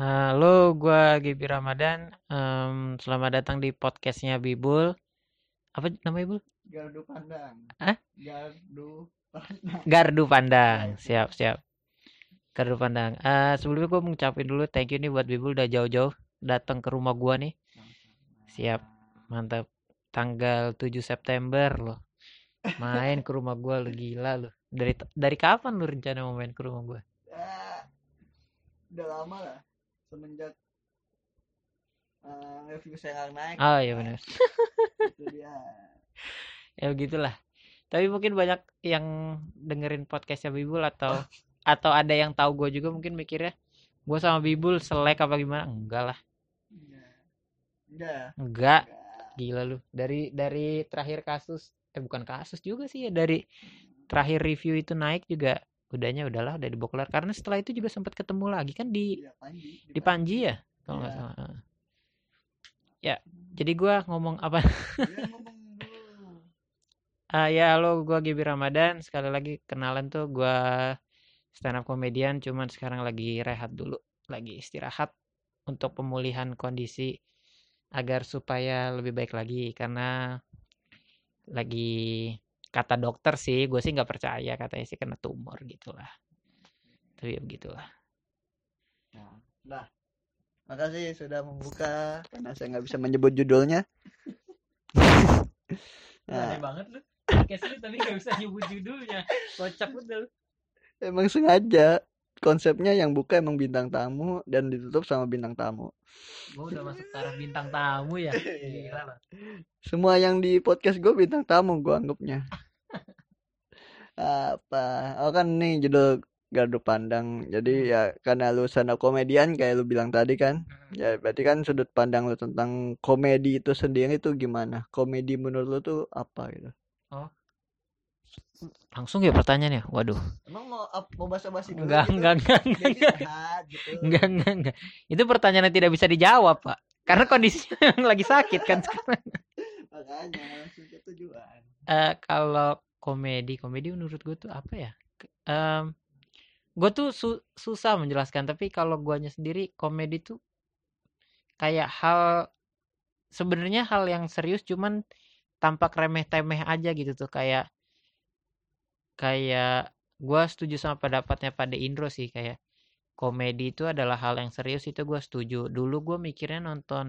Halo, gua Gibi Ramadan. Em, selamat datang di podcastnya Bibul. Apa namanya Bul? Gardu pandang. Hah? Gardu pandang. Gardu Pandang. Ya, Siap, siap. Gardu Pandang. Eh, sebelumnya gue mau ngucapin dulu thank you nih buat Bibul udah jauh-jauh datang ke rumah gua nih. Siap. Mantap. Tanggal 7 September loh. Main ke rumah gua lu gila lu. Dari dari kapan lu rencana mau main ke rumah gua? Ya, udah lama lah semenjak eh, review saya naik. Oh iya benar. Itu dia. ya begitulah tapi mungkin banyak yang dengerin podcastnya Bibul atau atau ada yang tahu gue juga mungkin mikirnya gue sama Bibul selek apa gimana enggak lah. Enggak. enggak Enggak. gila lu dari dari terakhir kasus eh bukan kasus juga sih ya dari terakhir review itu naik juga udahnya udahlah udah dibawa keluar karena setelah itu juga sempat ketemu lagi kan di Iya, Panji. di Panji ya kalau nggak Iya. salah ya jadi gue ngomong apa ngomong dulu. Ah ya halo gua Gibi Ramadan sekali lagi kenalan tuh gua stand up comedian cuman sekarang lagi rehat dulu lagi istirahat untuk pemulihan kondisi agar supaya lebih baik lagi karena lagi kata dokter sih gue sih nggak percaya katanya sih kena tumor gitulah. Tapi ya begitulah. Nah, Nah, makasih sudah membuka karena saya nggak bisa menyebut judulnya. Nah, banget lu lu tapi nggak bisa nyebut judulnya. Kocak betul. Emang sengaja konsepnya yang buka emang bintang tamu dan ditutup sama bintang tamu. gue udah masuk taraf bintang tamu ya Iya. gila Semua yang di podcast gue bintang tamu gue anggapnya. Apa? Oh kan nih judul Gardu Pandang. Jadi ya karena lu stand up komedian kayak lu bilang tadi kan. Ya berarti kan sudut pandang lu tentang komedi itu sendiri tuh gimana? Komedi menurut lu tuh apa gitu? Langsung ya pertanyaannya waduh Emang mau mau basa-basi dulu Enggak, gitu? enggak, enggak, enggak, Jadi enggak, sehat gitu. enggak, enggak, enggak. Itu pertanyaan yang tidak bisa dijawab, Pak. Karena kondisinya yang lagi sakit kan sekarang. Makanya langsung ke tujuan. Eh, kalau komedi, komedi menurut gue tuh apa ya? Em, gue tuh su- susah menjelaskan, tapi kalau guanya sendiri komedi tuh kayak hal sebenarnya hal yang serius cuman tampak remeh-temeh aja gitu tuh kayak kayak gua setuju sama pendapatnya pada Indro sih kayak komedi itu adalah hal yang serius itu gua setuju. Dulu gua mikirnya nonton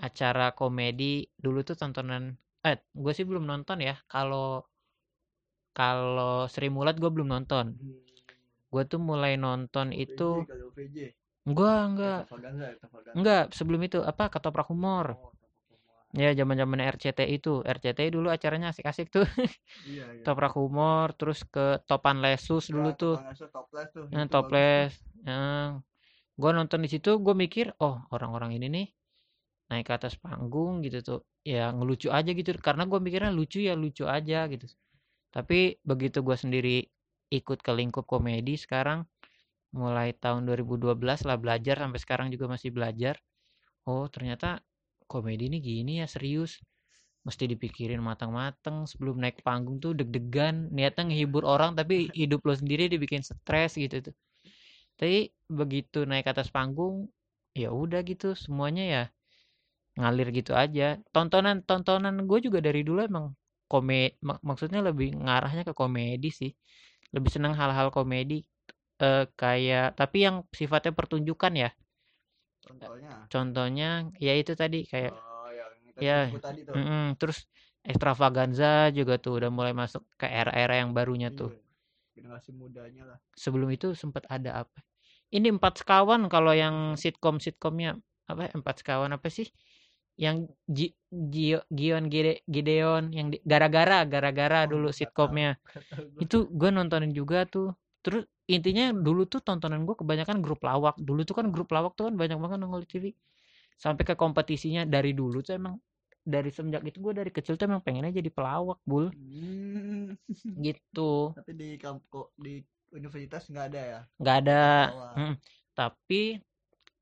acara komedi dulu tuh tontonan eh gue sih belum nonton ya kalau kalau Sri Mulat gue belum nonton. Gue tuh mulai nonton itu kalau VJ. enggak extravaganza. enggak sebelum itu apa ketoprak humor. Oh, ya zaman zaman RCTI itu RCTI dulu acaranya asik-asik tuh Iya, iya. ketoprak humor terus ke topan lesus dulu Ya, tuh Topless toples tuh. Nah, toples. gue nonton di situ, gue mikir, oh orang-orang ini nih naik ke atas panggung gitu tuh, ya ngelucu aja gitu. Karena gue mikirnya lucu ya lucu aja gitu. Tapi begitu gue sendiri ikut ke lingkup komedi sekarang, mulai tahun 2012 lah belajar sampai sekarang juga masih belajar. Oh ternyata komedi ini gini ya serius. Mesti dipikirin matang-matang sebelum naik panggung tuh deg-degan, niatnya ngehibur orang tapi hidup lo sendiri dibikin stres gitu tuh. Tapi begitu naik ke atas panggung, ya udah gitu semuanya ya ngalir gitu aja. Tontonan tontonan gue juga dari dulu emang komedi, maksudnya lebih ngarahnya ke komedi sih. Lebih senang hal-hal komedi eh kayak tapi yang sifatnya pertunjukan ya. Contohnya. Contohnya ya itu tadi kayak Oh, yang kita ya, tadi tuh. mm-mm, terus extravaganza juga tuh udah mulai masuk ke era-era yang barunya tuh. Iya, Generasi mudanya lah. sebelum itu sempat ada apa? Ini empat sekawan kalau yang sitkom sitkomnya apa? Empat sekawan apa sih? Yang Gi- Gio- Gion Gide- Gideon yang gara-gara gara-gara Oh, dulu sitkomnya itu gue nontonin juga tuh. Terus intinya dulu tuh tontonan gue kebanyakan grup lawak. Dulu tuh kan grup lawak tuh kan banyak banget nongol di TV. Sampai ke kompetisinya dari dulu tuh emang dari semenjak itu gue dari kecil tuh emang pengennya jadi pelawak bul Hmm. gitu Tapi di kampus di universitas nggak ada ya? nggak ada Pelawak. Mm, tapi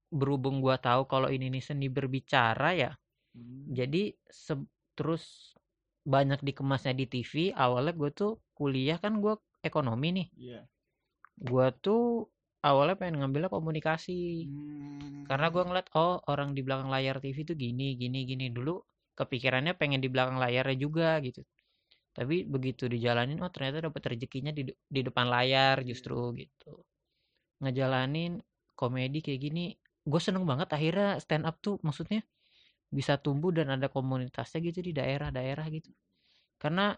berhubung gua tahu kalau ini nih seni berbicara ya Hmm. jadi se- terus banyak dikemasnya di TV awalnya gue tuh kuliah kan gue ekonomi nih Iya. Gue tuh awalnya pengen ngambilnya komunikasi. Hmm. karena gue ngeliat oh orang di belakang layar TV itu gini gini gini. Dulu kepikirannya pengen di belakang layarnya juga gitu. Tapi begitu dijalanin oh ternyata dapat rezekinya di di depan layar justru gitu. Ngejalanin komedi kayak gini gue seneng banget akhirnya stand up tuh maksudnya bisa tumbuh dan ada komunitasnya gitu di daerah-daerah gitu. Karena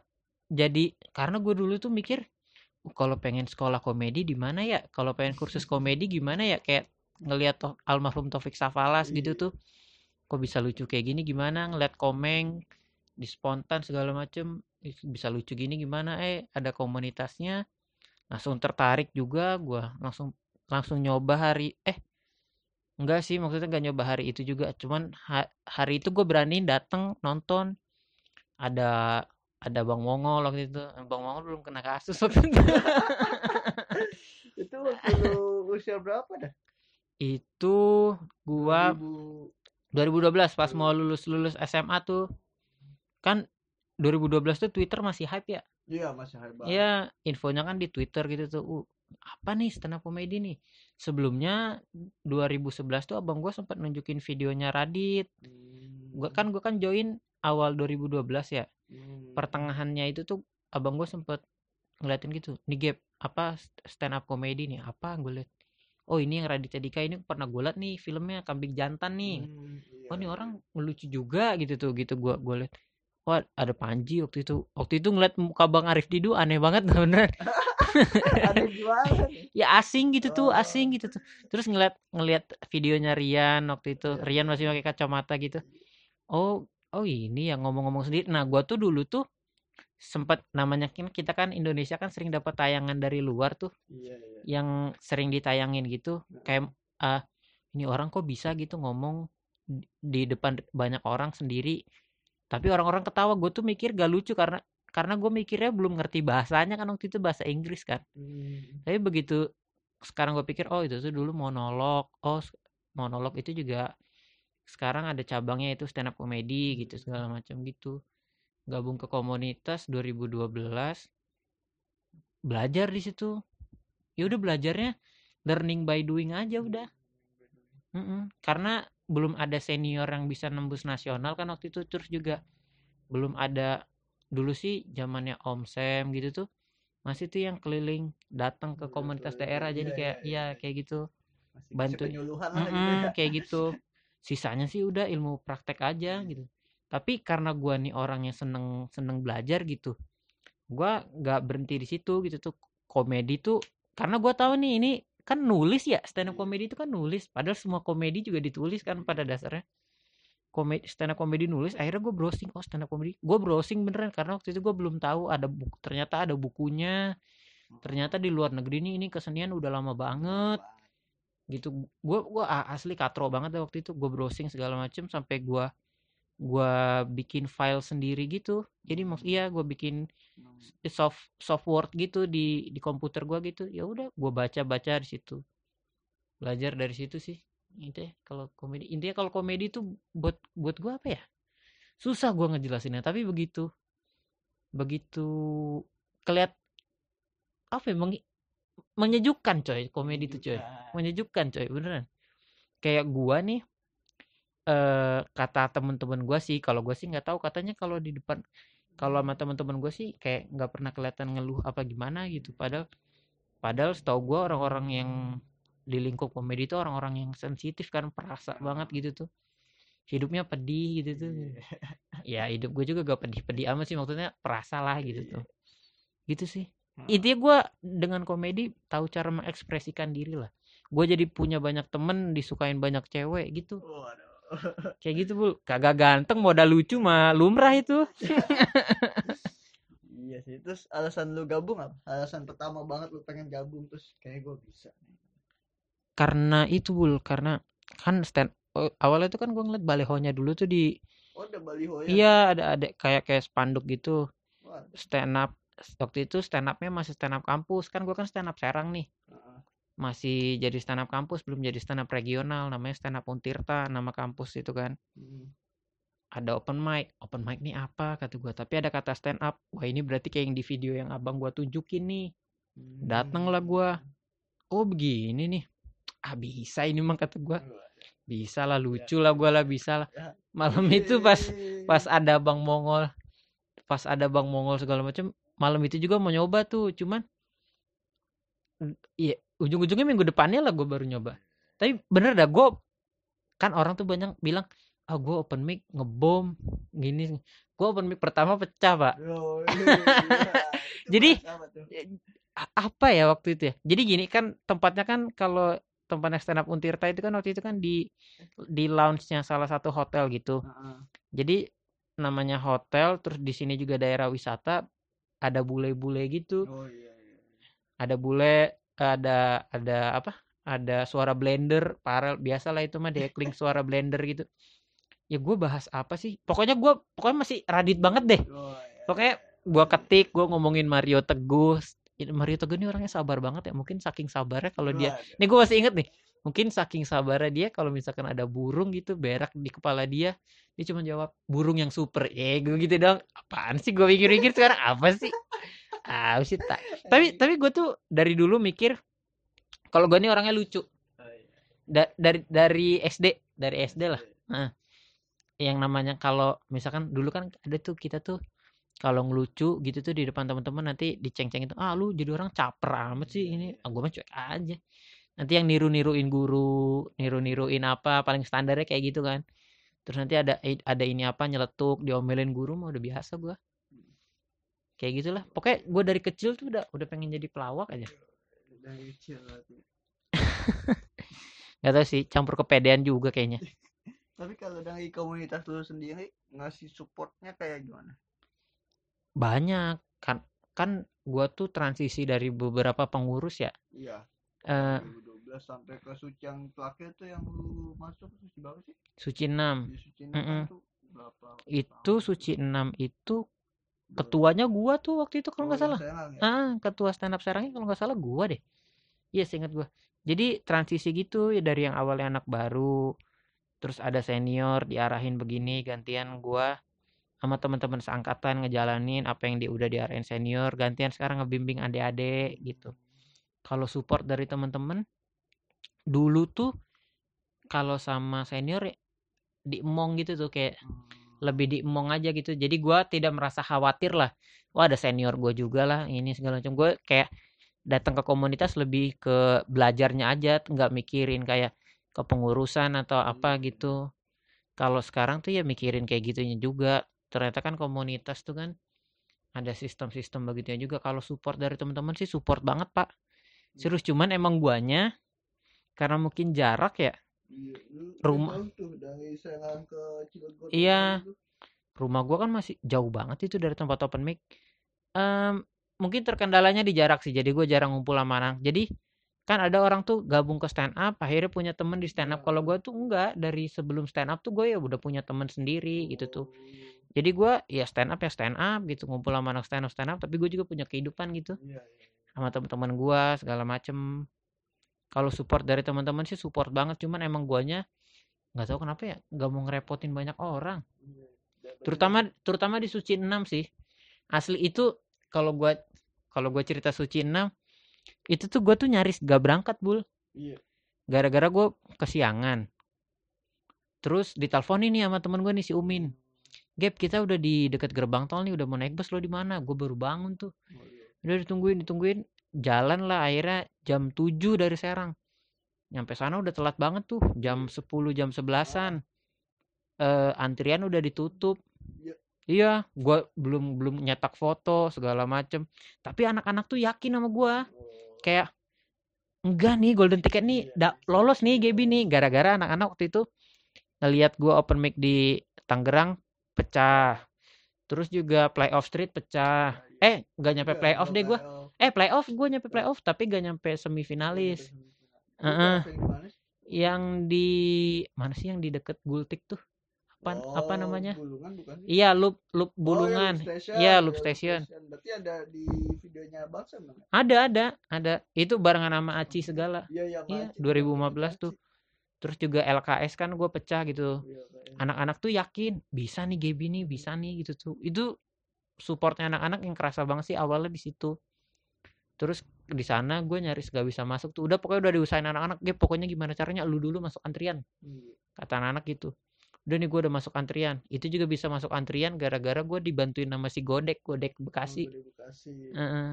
jadi karena gue dulu tuh mikir "Uh, kalau pengen sekolah komedi di mana ya? Kalau pengen kursus komedi gimana ya? Kayak ngelihat to- almarhum Taufik Safalas gitu Iya. tuh kok bisa lucu kayak gini gimana? Ngeliat komeng di spontan segala macem bisa lucu gini gimana? Eh ada komunitasnya langsung tertarik juga gua langsung langsung nyoba hari eh enggak sih maksudnya nggak nyoba hari itu juga cuman ha- hari itu gue beraniin dateng nonton. Ada ada Bang Mongol waktu itu. Bang Mongol belum kena kasus waktu itu. Itu waktu lu usia berapa dah? itu gua 2012 pas mau lulus lulus SMA tuh. Kan 2012 tuh Twitter masih hype ya? Iya, masih hebat. Iya infonya kan di Twitter gitu tuh. Uh, apa nih stand up comedy nih? Sebelumnya 2011 tuh abang gua sempat nunjukin videonya Radit. Hmm. gua kan gua kan join awal 2012 ya Hmm. pertengahannya itu tuh abang gue sempet ngeliatin gitu nih gap apa stand up comedy nih apa gue liat? Oh ini yang Raditya Dika ini pernah gue liat nih filmnya kambing jantan nih. Hmm, iya, oh ini iya. orang ngelucu juga gitu tuh gitu gue gue liat. Wah ada Panji waktu itu. Waktu itu ngeliat muka Bang Arif Didu aneh banget bener ya asing gitu tuh Oh. asing gitu tuh. Terus ngeliat ngeliat videonya Rian waktu itu. Iya. Rian masih pakai kacamata gitu. Oh oh ini yang ngomong-ngomong sendiri. Nah gua tuh dulu tuh sempat namanya kan kita kan Indonesia kan sering dapat tayangan dari luar tuh Iya, iya. yang sering ditayangin gitu. Kayak ah ini orang kok bisa gitu ngomong di- depan banyak orang sendiri? Tapi orang-orang ketawa. Gue tuh mikir gak lucu karena karena gue mikirnya belum ngerti bahasanya kan waktu itu bahasa Inggris kan. Hmm. tapi begitu sekarang gue pikir oh itu tuh dulu monolog. Oh monolog itu juga sekarang ada cabangnya itu stand up comedy gitu segala macam gitu. Gabung ke komunitas 2012 belajar di situ. Ya udah belajarnya learning by doing aja udah. Mm-mm. karena belum ada senior yang bisa nembus nasional kan waktu itu terus juga belum ada dulu sih zamannya Om Sam gitu tuh masih tuh yang keliling datang ke Iya, komunitas daerah. Jadi Iya, kayak iya, iya iya. kayak gitu. Masih Bantu- gitu Mm-mm, ya. kayak gitu sisanya sih udah ilmu praktek aja gitu. Tapi karena gua nih orang yang seneng seneng belajar gitu gua nggak berhenti di situ gitu tuh. Komedi tuh karena gua tahu nih ini kan nulis ya stand up Iya. comedy itu kan nulis. Padahal semua komedi juga ditulis kan pada dasarnya. Komedi stand up comedy nulis akhirnya gue browsing. Oh stand up comedy gue browsing beneran karena waktu itu gue belum tahu ada buku ternyata ada bukunya. Ternyata di luar negeri nih ini kesenian udah lama banget gitu. Gue gua asli katro banget deh waktu itu gue browsing segala macem sampai gua gua bikin file sendiri gitu. Jadi maksud iya gue bikin soft software gitu di di komputer gua gitu. Ya udah gue baca baca di situ. Belajar dari situ sih. Itu ya kalau komedi intinya kalau komedi itu buat buat gua apa ya? Susah gua ngejelasinnya tapi begitu begitu keliat apa ya menyejukkan coy komedi itu coy. Menyejukkan. Coy beneran. Kayak gua nih eh kata temen-temen gua sih kalau gua sih nggak tahu katanya kalau di depan kalau sama temen-temen gua sih kayak nggak pernah kelihatan ngeluh apa gimana gitu. Padahal padahal setahu gua orang-orang yang di lingkup komedi itu orang-orang yang sensitif kan perasa banget gitu tuh. Hidupnya pedih gitu tuh. Ya hidup gue juga gak pedih-pedih amat sih maksudnya perasa lah gitu tuh. Gitu sih intinya gue dengan komedi tahu cara mengekspresikan diri lah gue jadi punya banyak temen disukain banyak cewek gitu Waduh. kayak gitu bu kagak ganteng modal lucu mah lumrah itu Iya sih. Terus alasan lu gabung apa? Alasan pertama banget lu pengen gabung terus kayak gue bisa. karena itu bul karena kan stand oh, awalnya itu kan gue ngeliat balehonya dulu tuh di Oh, ada baliho ya? iya ada ada kayak kayak spanduk gitu stand up waktu itu stand upnya masih stand up kampus. Kan gue kan stand up Serang nih. Masih jadi stand up kampus belum jadi stand up regional. Namanya stand up Untirta nama kampus itu kan. Hmm. ada open mic. Open mic nih apa? Kata gue tapi ada kata stand up wah ini berarti kayak yang di video yang abang gua tunjukin nih. Dateng lah gua. oh begini nih. Ah bisa ini mah kata gue bisa lah lucu lah gue lah bisa lah. Ya. malam itu pas pas ada bang Mongol pas ada bang Mongol segala macam malam itu juga mau nyoba tuh cuman iya ujung-ujungnya minggu depannya lah gue baru nyoba. Tapi bener dah gue kan orang tuh banyak bilang ah gue open mic ngebom gini gue open mic pertama pecah pak. Oh, iya, Jadi, bahas apa ya waktu itu ya? Jadi gini kan tempatnya kan kalau tempatnya stand up Untirta itu kan waktu itu kan di di lounge-nya salah satu hotel gitu. Jadi namanya hotel terus di sini juga daerah wisata ada bule-bule gitu. Oh iya iya. ada bule ada ada apa? Ada suara blender parel biasa lah itu mah dekling suara blender gitu. Ya gue bahas apa sih? Pokoknya gue pokoknya masih radit banget deh. Oh, iya, Pokoknya iya. gue ketik gue ngomongin Mario Teguh. Mario Teguh ini orangnya sabar banget ya. Mungkin saking sabarnya kalau dia ini gue masih inget nih mungkin saking sabarnya dia kalau misalkan ada burung gitu berak di kepala dia dia cuma jawab burung yang super ya gue gitu dong. Apaan sih gue pikir-pikir sekarang? Apa sih? Ah sih tak tapi tapi gue tuh dari dulu mikir kalau gue ini orangnya lucu. Oh, iya. Da- dari dari SD dari SD lah. Yang namanya kalau misalkan dulu kan ada tuh kita tuh kalau ngelucu gitu tuh di depan teman-teman nanti diceng-ceng itu ah lu jadi orang caper amat sih ini. Ah, gue mah cuek aja nanti yang niru-niruin guru niru-niruin apa paling standarnya kayak gitu kan. Terus nanti ada ada ini apa nyeletuk diomelin guru mah udah biasa gua. Kayak gitulah. Pokoknya gue dari kecil tuh udah udah pengen jadi pelawak aja. Dari kecil nggak tahu sih campur kepedean juga kayaknya. Tapi kalau dari komunitas lu sendiri ngasih supportnya kayak gimana? banyak. Kan kan gua tuh transisi dari beberapa pengurus ya. Iya. Eh 2012 sampai ke suci yang terakhir tuh yang lu masuk suci berapa sih? suci 6 Di suci enam Mm-mm. tuh berapa? itu tahun? suci 6 itu ketuanya gua tuh waktu itu kalau nggak Oh, salah Serang ya? ah ketua stand up serangnya kalau nggak salah gua deh iya seingat gua jadi transisi gitu ya dari yang awalnya anak baru terus ada senior diarahin begini gantian gua sama teman-teman seangkatan ngejalanin apa yang dia udah diarahin senior gantian sekarang ngebimbing adik-adik gitu kalau support dari teman-teman dulu tuh kalau sama senior ya diemong gitu tuh kayak Hmm. lebih diemong aja gitu. Jadi gua tidak merasa khawatir lah. Wah ada senior gue juga lah ini segala macam. Gue kayak datang ke komunitas lebih ke belajarnya aja nggak mikirin kayak kepengurusan atau apa gitu. Kalau sekarang tuh ya mikirin kayak gitunya juga. Ternyata kan komunitas tuh kan ada sistem-sistem begitunya juga. Kalau support dari teman-teman sih support banget pak serius cuman emang guanya karena mungkin jarak ya Iya, Rumah-. Iya. rumah gua kan masih jauh banget itu dari tempat open mic. Em, mungkin terkendalanya di jarak sih jadi gue jarang ngumpul sama anak. Jadi kan ada orang tuh gabung ke stand up akhirnya punya temen di stand up kalau gue tuh enggak dari sebelum stand up tuh gue ya udah punya temen sendiri gitu tuh. Jadi gue ya stand up ya stand up gitu ngumpul sama anak stand up stand up tapi gue juga punya kehidupan gitu. Iya, iya. Sama teman-teman gua segala macem. Kalau support dari teman-teman sih support banget cuman emang guanya nggak tahu kenapa ya nggak mau ngerepotin banyak orang. Iya. Terutama terutama di suci 6 sih. Asli itu kalau gua kalau gua cerita suci 6 itu tuh gua tuh nyaris gak berangkat bul. Iya. gara-gara gua kesiangan. Terus ditelepon ini sama temen gue nih si Umin. Gap kita udah di dekat gerbang tol nih udah mau naik bus lo di mana? Gue baru bangun tuh. Oh, iya. Udah ditungguin ditungguin. Jalan lah akhirnya jam 7 dari Serang. Nyampe sana udah telat banget tuh jam 10 jam 11an eh antrian udah ditutup. Iya. iya gua belum belum nyetak foto segala macem. Tapi anak-anak tuh yakin sama gua. Oh, kayak enggak nih golden ticket nih. Iya, da- iya. lolos nih Gaby nih. Gara-gara anak-anak waktu itu ngelihat gua open mic di Tangerang pecah. Terus juga playoff street pecah eh nggak nyampe Iya, playoff iya, deh gua. playoff. eh playoff gue nyampe playoff tapi gak nyampe semifinalis. Heeh. dapat yang di mana sih yang di deket Gultik tuh? Apa apa Oh, namanya? Bulungan bukan sih? iya loop loop Oh, iya, bulungan. Loop Station. Iya, Loop Iya, Station. Berarti ada di videonya kan? ada ada ada. Itu barengan sama Aci segala. Iya, yang Iya, Aci, 2015 tuh. terus juga LKS kan gue pecah gitu. Iya, anak-anak tuh yakin bisa nih Gaby nih bisa nih gitu tuh. Itu supportnya anak-anak yang kerasa banget sih awalnya di situ terus di sana gue nyaris gak bisa masuk tuh udah pokoknya udah diusahain anak-anak Gap pokoknya gimana caranya lu dulu masuk antrian Iya. kata anak-anak gitu udah nih gue udah masuk antrian itu juga bisa masuk antrian gara-gara gue dibantuin sama si Godek Godek Bekasi Oh, Bekasi. Heeh.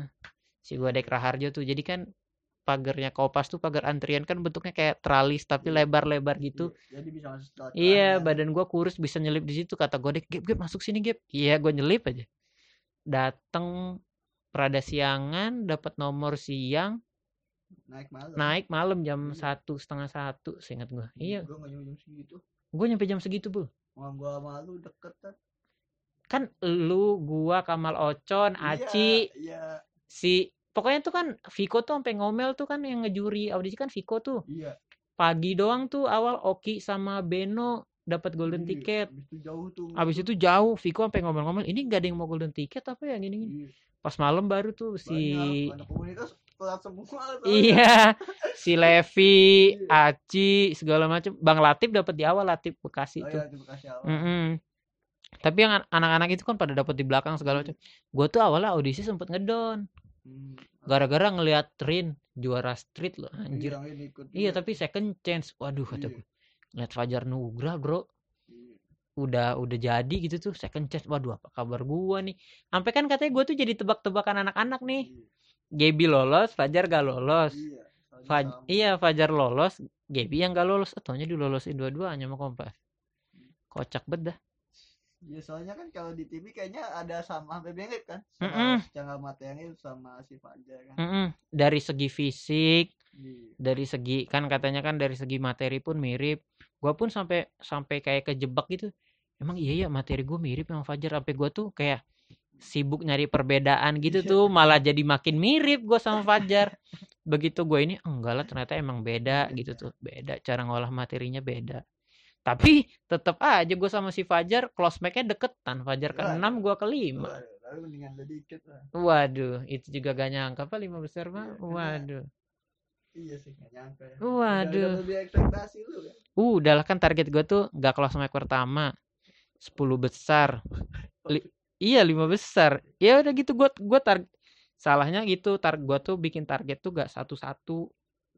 si Godek Raharjo tuh jadi kan pagarnya Kopas tuh pagar antrian kan bentuknya kayak tralis tapi Iya. lebar-lebar gitu Iya, Jadi bisa masuk Iya, badan gua kurus bisa nyelip di situ kata Godek, "Gap, Gap masuk sini, Gap." Iya, gua nyelip aja. Dateng rada siangan, dapat nomor siang, naik malam. naik malam jam Iya. satu setengah satu, seingat gua. Iya, Gue nggak nyampe jam segitu. gua nyampe jam segitu bu. Wah, gua malu deket kan. Kan lu, gua, Kamal Ocon, Aci, Iya, iya, si pokoknya tuh kan Viko tuh sampai ngomel tuh kan yang ngejuri audisi kan Viko tuh. iya. Pagi doang tuh awal Oki sama Beno dapat golden Iya, ticket. Abis itu jauh tuh. Abis itu jauh, Viko sampai ngomel-ngomel, ini gak ada yang mau golden ticket apa ya gini-gini. Iya, Pas malam baru tuh banyak, si anak komunitas semua. iya si Levi, Iya. Aci segala macam. Bang Latif dapat di awal Latif Bekasi Oh tuh. iya, Bekasi awal. Mm-mm. Tapi yang an- anak-anak itu kan pada dapat di belakang segala macam. Gue tuh awalnya audisi sempet ngedon Hmm. gara-gara ngelihat Trin juara street loh anjir. Yang ini ikut Iya tapi second chance. Waduh kata Iya. gue. Ngeliat Fajar Nugra bro udah udah jadi gitu tuh second chance. Waduh apa kabar gua nih? Sampai kan katanya gue tuh jadi tebak-tebakan anak-anak nih. Iya. Gaby lolos, Fajar gak lolos. Iya. Faj- iya Fajar lolos, Gaby yang gak lolos, ataunya dilolosin dua-duanya sama Kompas. Kocak bet dah. Iya soalnya kan kalau di TV kayaknya ada sama sampai mirip kan sama secara materi sama si Fajar kan. Mm-mm. Dari segi fisik. Dari segi kan katanya kan dari segi materi pun mirip. Gua pun sampai sampai kayak kejebak gitu. Emang iya ya materi gue mirip sama Fajar. Sampai gua tuh kayak sibuk nyari perbedaan gitu Iya. tuh, malah jadi makin mirip gue sama Fajar. Begitu gue ini enggak lah ternyata emang beda gitu tuh, beda cara ngolah materinya beda. Tapi tetap aja gue sama si Fajar close mic-nya deketan. Fajar ke. 6, gua ke 5. Waduh, itu juga gak nyangka Pak lima besar Pak. Iya, karena- Waduh. Iya sih nggak nyangka ya. Waduh. Udah, udah lebih ekspektasi lu kan. Uh, udah lah kan target gue tuh gak close mic pertama. 10 besar. Li- iya, 5 besar. Ya udah gitu gua gua tar salahnya gitu tar gua tuh bikin target tuh gak satu-satu.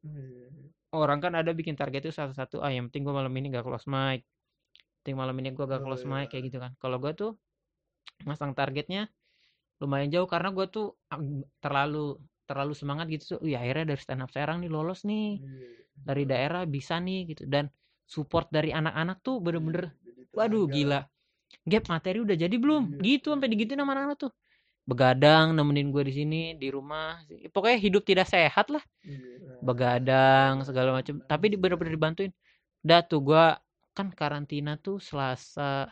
Iya. Orang kan ada bikin target tuh satu-satu. Ah, yang penting gua malam ini gak close mic. Penting malam ini gua gak Oh, close iya. mic kayak gitu kan. Kalau gua tuh masang targetnya lumayan jauh karena gua tuh ag- terlalu terlalu semangat gitu tuh. Wih, akhirnya dari stand up Serang nih lolos nih. Iya. dari daerah bisa nih gitu dan support dari anak-anak tuh bener-bener Jadi waduh gila gap materi udah jadi belum Iya. gitu sampai digituin sama anak-anak tuh begadang nemenin gue di sini di rumah pokoknya hidup tidak sehat lah Iya. begadang segala macam tapi bener-bener dibantuin udah tuh gue kan karantina tuh selasa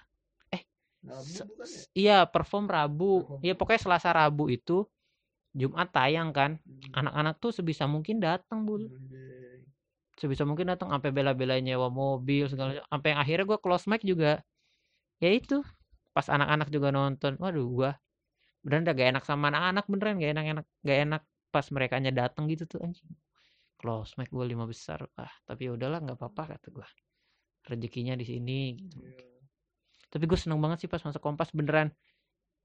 se- bukan ya? iya perform rabu iya pokoknya selasa rabu itu jumat tayang kan. Hmm. anak-anak tuh sebisa mungkin datang bu sebisa mungkin datang sampai bela-belain nyewa mobil segala sampai yang akhirnya gue close mic juga. Ya itu. Pas anak-anak juga nonton. Waduh gua beneran udah gak enak sama anak-anak beneran gak enak enak gak enak pas mereka nya datang gitu tuh anjing. Close mic gue lima besar. Ah tapi ya udahlah nggak apa-apa kata gua. Rezekinya di sini gitu. Iya. tapi gue seneng banget sih pas masuk kompas beneran.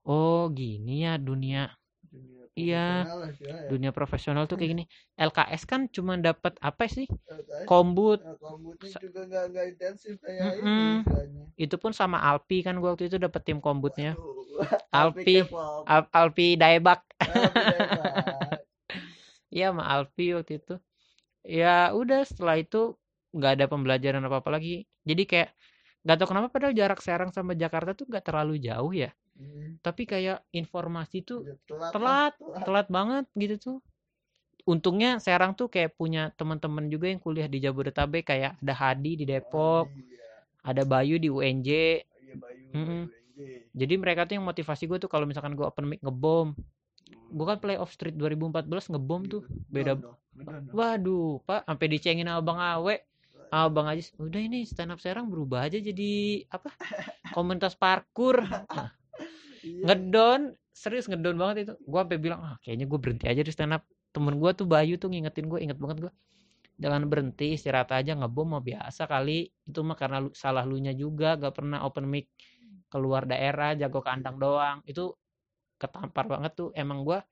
Oh gini ya dunia. Dunia Iya. ya. dunia profesional tuh kayak gini LKS kan cuma dapat apa sih LKS, kombut nah, kombutnya juga nggak nggak intensif kayak ini istilahnya. itu pun sama Alpi kan gua waktu itu dapat tim kombutnya Waduh. Alpi. Alpi Alpi Daebak. Iya sama Alpi waktu itu ya udah setelah itu nggak ada pembelajaran apa apa lagi jadi kayak nggak tahu kenapa padahal jarak Serang sama Jakarta tuh nggak terlalu jauh ya Hmm, tapi kayak informasi tuh ya telat, telat telat. telat banget gitu tuh untungnya Serang tuh kayak punya teman-teman juga yang kuliah di Jabodetabek kayak ada Hadi di Depok Iya, ada Bayu di UNJ iya Bayu, Mm-mm. Bayu NJ. jadi mereka tuh yang motivasi gue tuh kalau misalkan gue open mic ngebom Hmm. gue kan playoff street 2014 ngebom tuh Iya, beda Dono, Dono. Waduh, Pak, sampai dicengin sama Bang Awe. Sama Bang Ajis, udah ini stand up Serang berubah aja jadi apa? Komunitas parkur. Nah, Iya. ngedon, serius ngedon banget itu. Gua sampai bilang, ah kayaknya gue berhenti aja di stand up. Temen gua tuh Bayu tuh ngingetin gue, inget banget gue. Jangan berhenti, istirahat aja ngebom mah biasa kali. Itu mah karena lu, salah lu nya juga, gak pernah open mic keluar daerah, jago kandang doang. Itu ketampar banget tuh. Emang gua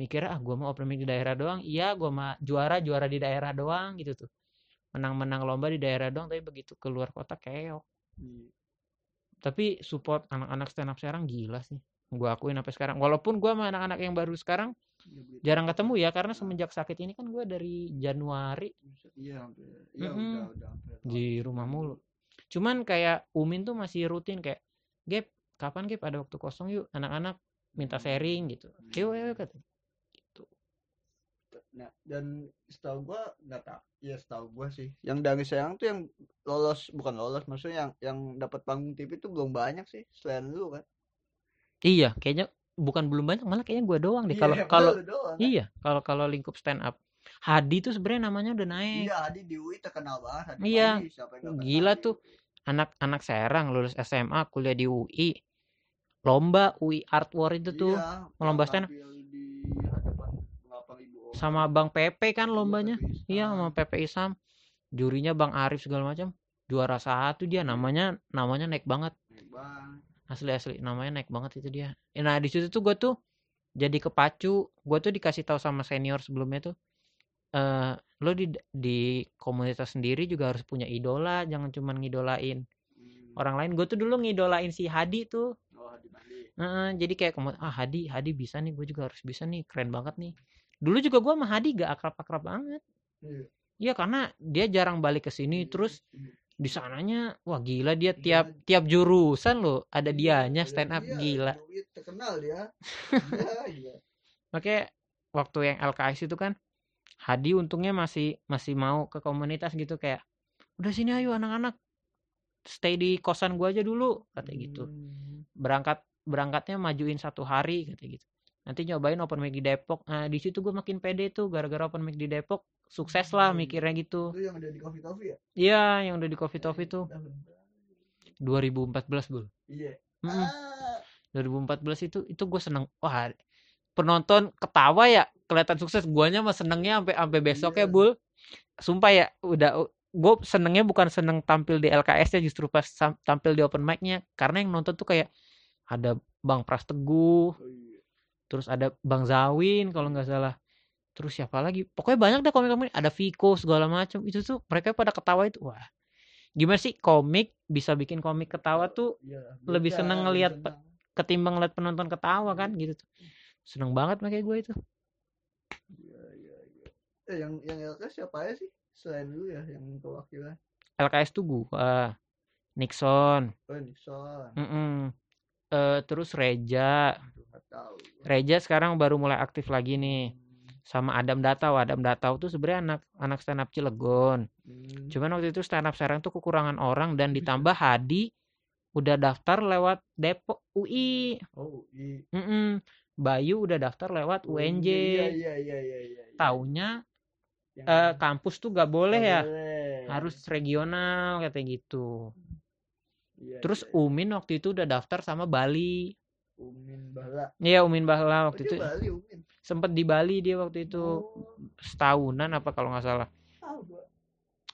mikirnya ah gue mau open mic di daerah doang iya gue mah juara juara di daerah doang gitu tuh menang-menang lomba di daerah doang tapi begitu keluar kota keok Iya. Tapi support anak-anak stand up sekarang gila sih gue akuin sampai sekarang. Walaupun gue sama anak-anak yang baru sekarang Iya, jarang ketemu ya karena semenjak sakit ini kan gue dari Januari. Iya, hampir. Iya, Mm-mm. udah, udah di rumah mulu. Cuman kayak Umin tuh masih rutin kayak Gap kapan Gap? Ada waktu kosong yuk anak-anak minta sharing gitu. Yuk ayo kata Nah, dan setahu gua nggak tak, ya setahu gua sih, yang dari Serang tuh yang lolos bukan lolos, maksudnya yang yang dapat panggung TV tuh belum banyak sih, selain lu kan. iya kayaknya bukan belum banyak malah kayaknya gue doang deh Iya, kalau padahal kalau kan. iya kalau kalau lingkup stand up Hadi tuh sebenarnya namanya udah naik Iya, Hadi di UI terkenal banget. Hadi Iya. Pandi, siapa yang nggak kenal Gila tuh. Anak-anak Serang lulus SMA kuliah di UI lomba UI Art War itu tuh Iya, lomba stand up. Sama Bang Pepe kan Iya, lombanya. Iya sama Pepe Isam. Jurinya Bang Arif segala macam. Juara satu dia namanya namanya naik banget. Asli asli. Namanya naik banget itu dia. Nah di situ tuh gue tuh jadi kepacu. Gue tuh dikasih tahu sama senior sebelumnya tuh eh lo di di komunitas sendiri juga harus punya idola. Jangan cuma ngidolain Hmm. orang lain. Gue tuh dulu ngidolain si Hadi tuh. Oh, Hadi. Heeh, jadi kayak ah Hadi Hadi bisa nih. Gue juga harus bisa nih. Keren banget nih dulu juga gue sama Hadi gak akrab-akrab banget Iya. Iya karena dia jarang balik ke sini terus Iya. di sananya wah gila dia Iya. tiap tiap jurusan loh ada Iya, dianya iya, stand up gila terkenal dia. Iya. makanya waktu yang LKS itu kan Hadi untungnya masih masih mau ke komunitas gitu kayak udah sini ayo anak-anak stay di kosan gua aja dulu katanya gitu Hmm. berangkat berangkatnya majuin satu hari katanya gitu nanti nyobain open mic di Depok nah di situ gue makin pede tuh gara-gara open mic di Depok sukses lah Hmm. mikirnya gitu Itu yang ada di Coffee Coffee ya? iya yang udah di Coffee Toffee tuh Dalam. 2014 bul Iya. Mm-mm. Ah. 2014 itu itu gue seneng wah penonton ketawa ya kelihatan sukses guanya mah senengnya sampai sampai besoknya Iya. bul sumpah ya udah gue senengnya bukan seneng tampil di LKS nya justru pas tampil di open mic-nya karena yang nonton tuh kayak ada Bang Pras Teguh Oh, iya. Terus ada Bang Zawin kalau nggak salah. Terus siapa lagi? Pokoknya banyak deh komik-komik ada Viko segala macam itu tuh mereka pada ketawa itu. Wah gimana sih komik bisa bikin komik ketawa tuh Iya, lebih seneng ngelihat ketimbang ngeliat penonton ketawa kan gitu tuh. Seneng banget makanya gue itu. Iya, iya, iya. Eh, yang yang LK siapa aja sih? Selain lu ya yang kewakilan. LKS tuh gua. Nixon. Oh, Nixon. mm-mm. Eh, terus Reja. Reja sekarang baru mulai aktif lagi nih Hmm. sama Adam Datau Adam Datau tuh sebenarnya anak anak stand up Cilegon Hmm. cuman waktu itu stand up sekarang tuh kekurangan orang dan ditambah Hadi udah daftar lewat Depok UI Oh, i. Mm-mm. Bayu udah daftar lewat UNJ Iya, iya, iya, iya, iya. taunya Yang- eh, kampus tuh gak boleh nggak ya boleh. harus regional katanya gitu Iya, terus iya, iya. Umin waktu itu udah daftar sama Bali. Umin Bahla. Iya Umin Bahla Oh, waktu dia itu. Bali Umin. sempet di Bali dia waktu itu. Oh, setahunan apa kalau nggak salah. Gua.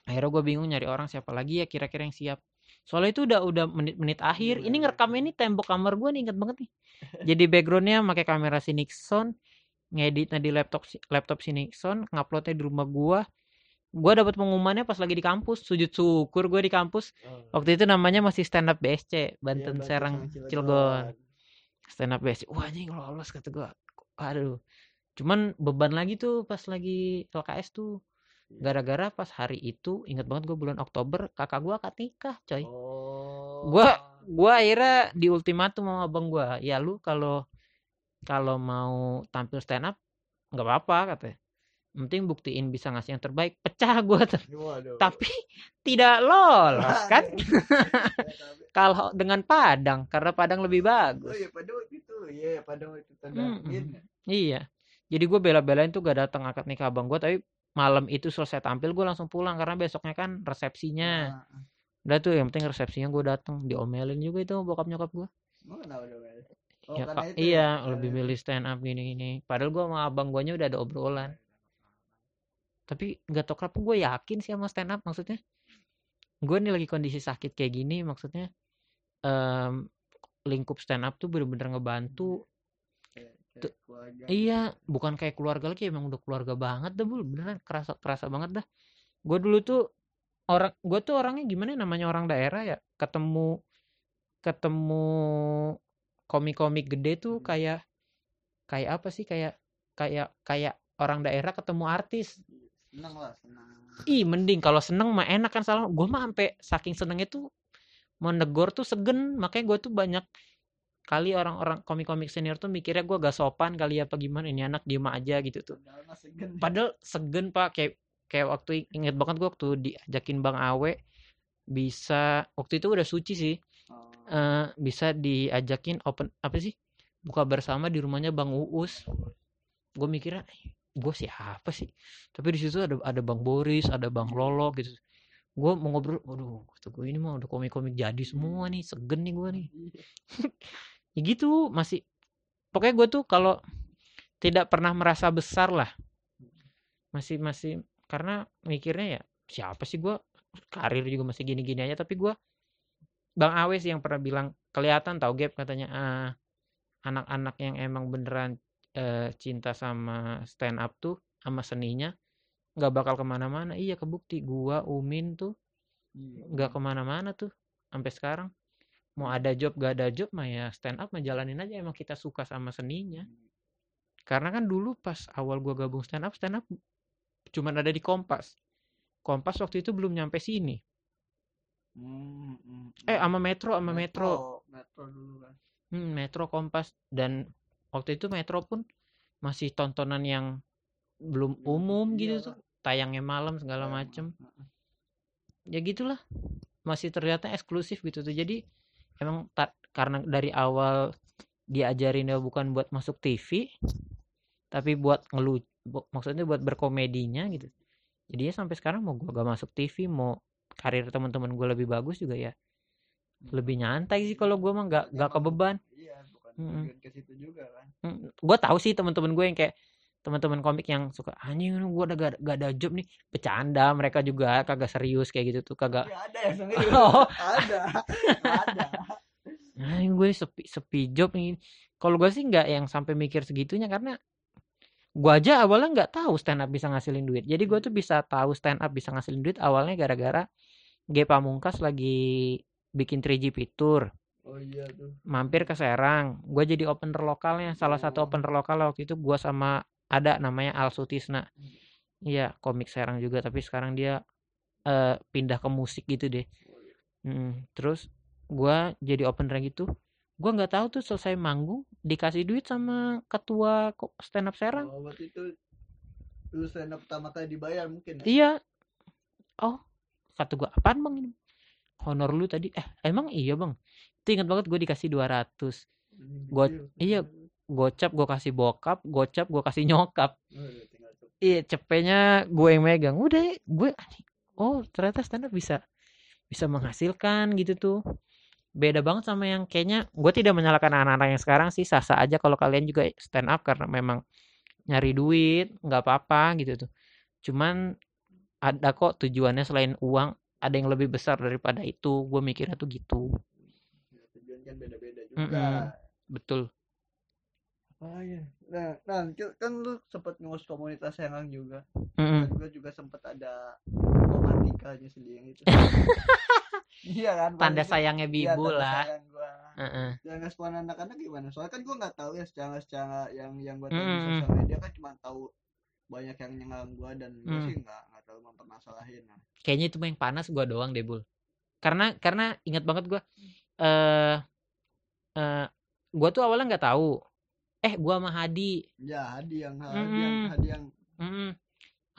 akhirnya gue bingung nyari orang siapa lagi ya kira-kira yang siap. Soalnya itu udah udah menit-menit akhir. Ini ngerekam ini tembok kamar gue nih inget banget nih. Jadi backgroundnya pakai kamera si Nixon ngeditnya di laptop laptop si Nixon nguploadnya di rumah gue gue dapat pengumumannya pas lagi di kampus sujud syukur gue di kampus. Oh. waktu itu namanya masih stand up BSC Iya, Banten Banten Serang Cilegon. Stand up BSC wah anjing lolos kata gue aduh cuman beban lagi tuh pas lagi LKS tuh. Iya. gara-gara pas hari itu inget banget gue bulan Oktober kakak gue akad nikah coy. Oh. Gua- gue akhirnya di ultimatum sama abang gue ya lu kalau kalau mau tampil stand up nggak apa-apa katanya penting buktiin bisa ngasih yang terbaik. Pecah gue tapi tidak lolos kan? Kalau dengan Padang karena Padang lebih Oh bagus. iya pada waktu itu, iya pada waktu itu tanda Mm-mm. in ya. iya. Jadi gue bela-belain tuh gak datang akad nikah abang gue tapi malam itu selesai tampil gue langsung pulang karena besoknya kan resepsinya. Nah, udah tuh yang penting resepsinya gue datang diomelin juga itu bokap nyokap gue Mel? Oh, ya, Kak, iya ya? lebih milih stand up gini gini padahal gue sama abang guanya udah ada obrolan tapi nggak tau kenapa gue yakin sih sama stand up maksudnya. Gue nih lagi kondisi sakit kayak gini maksudnya em, lingkup stand up tuh bener-bener ngebantu Kayak- Tuh, keluarga iya bukan kayak keluarga lagi emang udah keluarga banget dah bul. Beneran kerasa kerasa banget dah. Gue dulu tuh orang gue tuh orangnya gimana ya, namanya orang daerah ya ketemu ketemu komik-komik gede tuh Hmm. kayak kayak apa sih kayak kayak kayak orang daerah ketemu artis seneng lah seneng. Ih mending kalau seneng mah enak kan salah gue mah sampai saking senengnya tuh mau negor tuh segen. Makanya gue tuh banyak kali orang-orang komik-komik senior tuh mikirnya gue gak sopan kali apa gimana ini anak diem aja gitu tuh. Padahal segen ya. padahal segen pak. Kayak kayak waktu inget banget gue waktu diajakin bang Awe bisa waktu itu udah suci sih. Oh, eh bisa diajakin open apa sih? Buka bersama di rumahnya bang Uus. Gue mikirnya gue siapa sih? Tapi di situ ada ada bang Boris ada bang Lolo gitu. Gue mau ngobrol waduh kata gue ini mah udah komik-komik jadi semua nih segen nih gue nih. Ya gitu masih pokoknya gue tuh kalau tidak pernah merasa besar lah. Masih masih karena mikirnya ya siapa sih gue karir juga masih gini-gini aja tapi gue bang Awe sih yang pernah bilang kelihatan tau Gap katanya ah, anak-anak yang emang beneran eh, cinta sama stand up tuh sama seninya nggak bakal ke mana-mana. Iya kebukti gua Umin tuh Iya. nggak ke mana-mana tuh sampai sekarang. Mau ada job gak ada job mah ya stand up ngejalanin aja emang kita suka sama seninya. Karena kan dulu pas awal gua gabung stand up stand up cuman ada di Kompas. Kompas waktu itu belum nyampe sini. Hmm, hmm, eh hmm. sama Metro sama Metro. Metro dulu kan. Hmm, Metro Kompas dan waktu itu Metro pun masih tontonan yang belum umum iya gitu lah. tuh tayangnya malam segala Kayak macem. ya gitulah masih ternyata eksklusif gitu tuh. Jadi emang ta- karena dari awal diajarin bukan buat masuk TV tapi buat ngelu maksudnya buat berkomedinya gitu. Jadi ya sampai sekarang mau gua gak masuk TV mau karir teman-teman gue lebih bagus juga ya lebih nyantai sih kalau gua mah gak gak kebeban ke situ juga kan. Gue tahu sih teman-teman gue yang kayak teman-teman komik yang suka anjing gue udah gak, gak ada job nih. Bercanda mereka juga kagak serius kayak gitu tuh kagak ya ada ya serius. Oh. ada ada. Anjing gue sepi sepi job nih. Kalau gue sih nggak yang sampai mikir segitunya karena gue aja awalnya nggak tahu stand up bisa ngasilin duit. Jadi gue tuh bisa tahu stand up bisa ngasilin duit awalnya gara-gara G Pamungkas lagi bikin 3GP tour oh iya tuh. Mampir ke Serang. Gue jadi opener lokalnya salah satu Oh. opener lokal waktu itu gue sama ada namanya Al Sutisna. Iya komik Serang juga tapi sekarang dia eh, pindah ke musik gitu deh. Mm, terus gue jadi opener gitu. Gue nggak tahu tuh selesai manggung dikasih duit sama ketua stand up Serang. Oh berarti itu lu stand up pertama kali dibayar mungkin ya? Iya. Oh kata gue apaan bang ini? Honor lu tadi. Eh emang iya bang itu ingat banget gue dikasih 200 Anjing Gua- gede, iya. gocap gue kasih bokap gocap gue kasih nyokap. Oh, tuh. iya cepenya gue yang megang. Udah gue oh ternyata stand up bisa bisa menghasilkan gitu tuh. Beda banget sama yang kayaknya gue tidak menyalahkan anak-anak yang sekarang sih. Sah-sah aja kalau kalian juga stand up karena memang nyari duit nggak apa-apa gitu tuh. Cuman ada kok tujuannya selain uang ada yang lebih besar daripada itu. Gue mikirnya tuh gitu kan beda-beda juga Mm-mm. betul Oh iya. Nah, nah kan- kan lu sempat ngurus komunitas Serang juga. Mm-mm. Dan gue juga sempat ada romantikanya sendiri itu. iya kan? tanda sayangnya iya, bibu tanda lah sayang gua. Heeh. Dan respon anak-anak gimana? Soalnya kan gue nggak tahu ya secara secara yang yang gue tahu di Mm-mm. sosial media kan cuma tahu banyak yang nyerang gue dan gue Mm. sih nggak nggak terlalu mempermasalahin. Nah. kayaknya itu yang panas gua doang deh bul karena karena ingat banget gua eh eh gua tuh awalnya nggak tahu. Eh gua sama Hadi. Ya Hadi yang Hadi Mm-mm. yang Hadi yang. Mm-mm.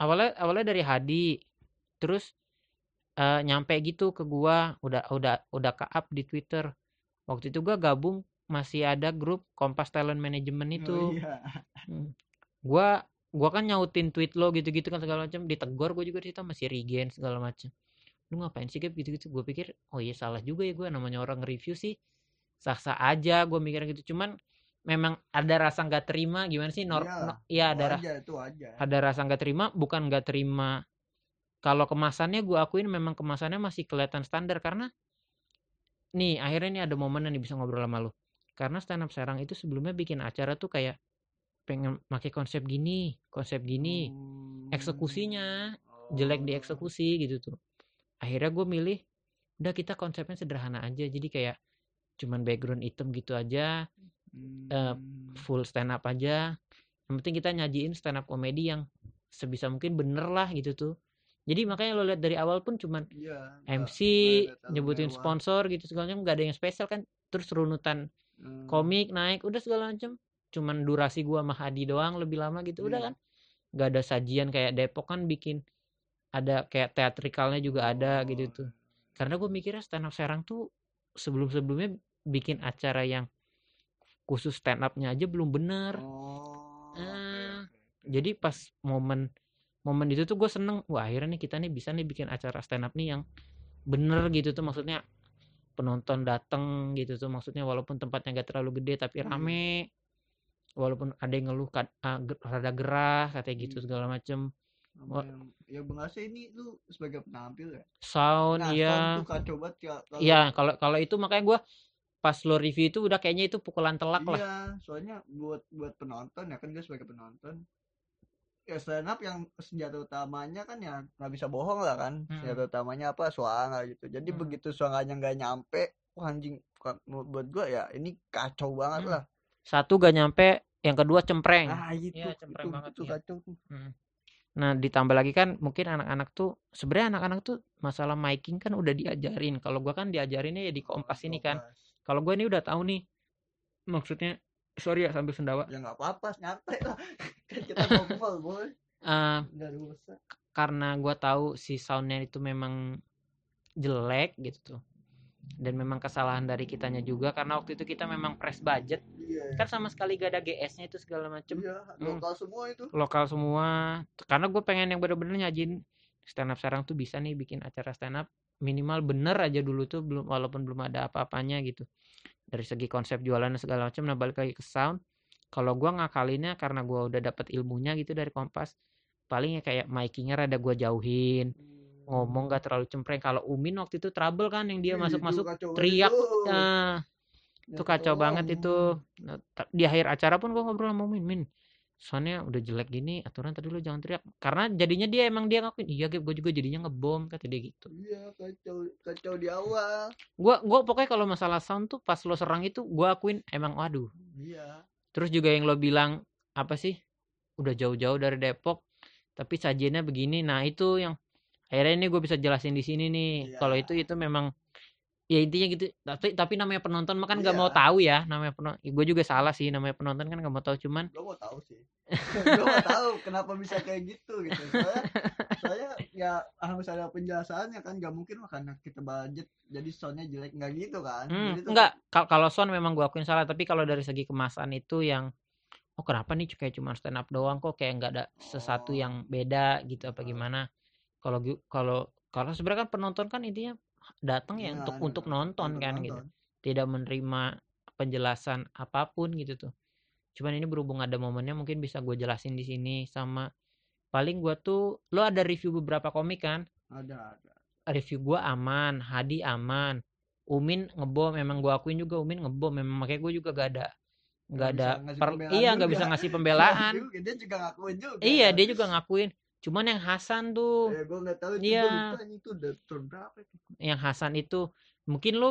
awalnya awalnya dari Hadi. Terus eh nyampe gitu ke gua udah udah udah ke up di Twitter. Waktu itu gua gabung masih ada grup Kompas Talent Management itu. Oh, iya. gua gua kan nyautin tweet lo gitu-gitu kan segala macam. Ditegor gua juga di situ masih regen segala macam. Lu ngapain sih Gap? Gitu-gitu. Gue pikir oh iya salah juga ya gue namanya orang review sih sah-sah aja gue mikirnya gitu cuman memang ada rasa nggak terima gimana sih nor Iya, no- iya ada aja itu aja. ada rasa nggak terima bukan nggak terima kalau kemasannya gue akuin memang kemasannya masih kelihatan standar karena nih akhirnya nih ada momen nih bisa ngobrol sama lu karena stand up Serang itu sebelumnya bikin acara tuh kayak pengen pakai konsep gini konsep gini Hmm. eksekusinya jelek Oh. eksekusi gitu tuh akhirnya gue milih udah kita konsepnya sederhana aja jadi kayak cuman background hitam gitu aja eh, Hmm. full stand up aja yang penting kita nyajiin stand up komedi yang sebisa mungkin bener lah gitu tuh jadi makanya lo lihat dari awal pun cuman Iya, nggak- MC nyebutin mewah. sponsor gitu segala macam nggak ada yang spesial kan terus runutan Hmm. komik naik udah segala macam cuman durasi gua sama Hadi doang lebih lama gitu udah Iya. kan nggak ada sajian kayak Depok kan bikin ada kayak teatrikalnya juga ada gitu Oh, tuh karena gue mikirnya stand up Serang tuh sebelum sebelumnya bikin acara yang khusus stand upnya aja belum bener Oh, oke, Ah, jadi pas momen momen itu tuh gue seneng wah akhirnya nih kita nih bisa nih bikin acara stand up nih yang bener gitu tuh maksudnya penonton dateng gitu tuh maksudnya walaupun tempatnya gak terlalu gede tapi Hmm. rame walaupun ada yang ngeluh kad- ah, ge- rada gerah katanya gitu Hmm. segala macem yang ya Bang Ase ini lu sebagai penampil ya. sound Nah, iya sound tuh kacau banget ya. Kalau- iya kalau kalau itu makanya gue pas lo review itu udah kayaknya itu pukulan telak lah Iya, soalnya buat buat penonton ya kan gue sebagai penonton. Ya stand up yang senjata utamanya kan ya nggak bisa bohong lah kan. Mm-mm. Senjata utamanya apa suara gitu. Jadi Mm. begitu suaranya nggak nyampe, wah anjing buat gua ya ini kacau banget Mm. lah. satu gak nyampe yang kedua cempreng Nah, itu Iya, cempreng itu, banget, itu iya. kacau tuh. Nah, ditambah lagi kan mungkin anak-anak tuh sebenarnya anak-anak tuh masalah miking kan udah diajarin. Kalau gua kan diajarinnya ya di Kompas ini kan. Kalau gua ini udah tahu nih maksudnya sorry ya sambil sendawa. Ya nggak apa-apa, nyantai lah. kan kita ngobrol, boy. Rusak. karena gua tahu si soundnya itu memang jelek gitu tuh. Dan memang kesalahan dari kitanya juga karena waktu itu kita memang press budget Iya. kan sama sekali gak ada GS-nya itu segala macem Hmm. lokal semua itu. lokal semua karena gue pengen yang bener-bener nyajin stand up sekarang tuh bisa nih bikin acara stand up minimal bener aja dulu tuh belum walaupun belum ada apa-apanya gitu. Dari segi konsep jualan segala macam. Nah balik lagi ke sound. Kalau gua ngakalinnya karena gua udah dapet ilmunya gitu dari kompas paling ya kayak micingnya rada gua jauhin ngomong gak terlalu cempreng. Kalau Umin waktu itu trouble kan yang dia itu masuk-masuk teriak. itu. nah itu kacau banget itu. Nah, ta- di akhir acara pun gua ngobrol sama Min Min soalnya udah jelek gini aturan tadi lu jangan teriak karena jadinya dia emang dia ngakuin iya gue juga jadinya ngebom kata dia gitu Iya, kacau kacau di awal. gua gua pokoknya kalau masalah sound tuh pas lo serang itu gua akuin emang waduh Iya. terus juga yang lo bilang apa sih udah jauh-jauh dari Depok tapi sajiannya begini nah itu yang akhirnya ini gue bisa jelasin di sini nih Iya. kalau itu itu memang ya intinya gitu tapi tapi namanya penonton mah kan nggak Iya. mau tahu ya namanya penonton gue juga salah sih namanya penonton kan nggak mau tahu cuman Gue mau tahu sih. gue mau tahu kenapa bisa kayak gitu gitu. Soalnya, soalnya ya harus ada penjelasannya kan. Gak mungkin lah karena kita budget jadi soundnya jelek nggak gitu kan. Hmm, Jadi tuh- enggak Kal- kalau sound memang gua akuin salah tapi kalau dari segi kemasan itu yang oh kenapa nih kayak cuma stand up doang kok kayak nggak ada sesuatu Oh. yang beda gitu apa Ah. gimana kalau kalau kalau sebenarnya kan penonton kan intinya datang ya Iya, untuk iya, untuk nonton untuk kan gitu nonton. tidak menerima penjelasan apa pun gitu tuh cuman ini berhubung ada momennya mungkin bisa gue jelasin di sini sama paling gua tuh lo ada review beberapa komik kan Ada ada. review gua aman, Hadi aman, Umin ngebom, memang gua akuin juga Umin ngebom, memang makanya gua juga gak ada nggak ada per- pembelaan iya nggak bisa ngasih pembelaan. Juga, dia juga ngakuin juga. iya dia juga ngakuin. Cuman yang Hasan tuh, Ya, gue nggak tahu itu Iya. udah turun berapa itu. yang Hasan itu mungkin lu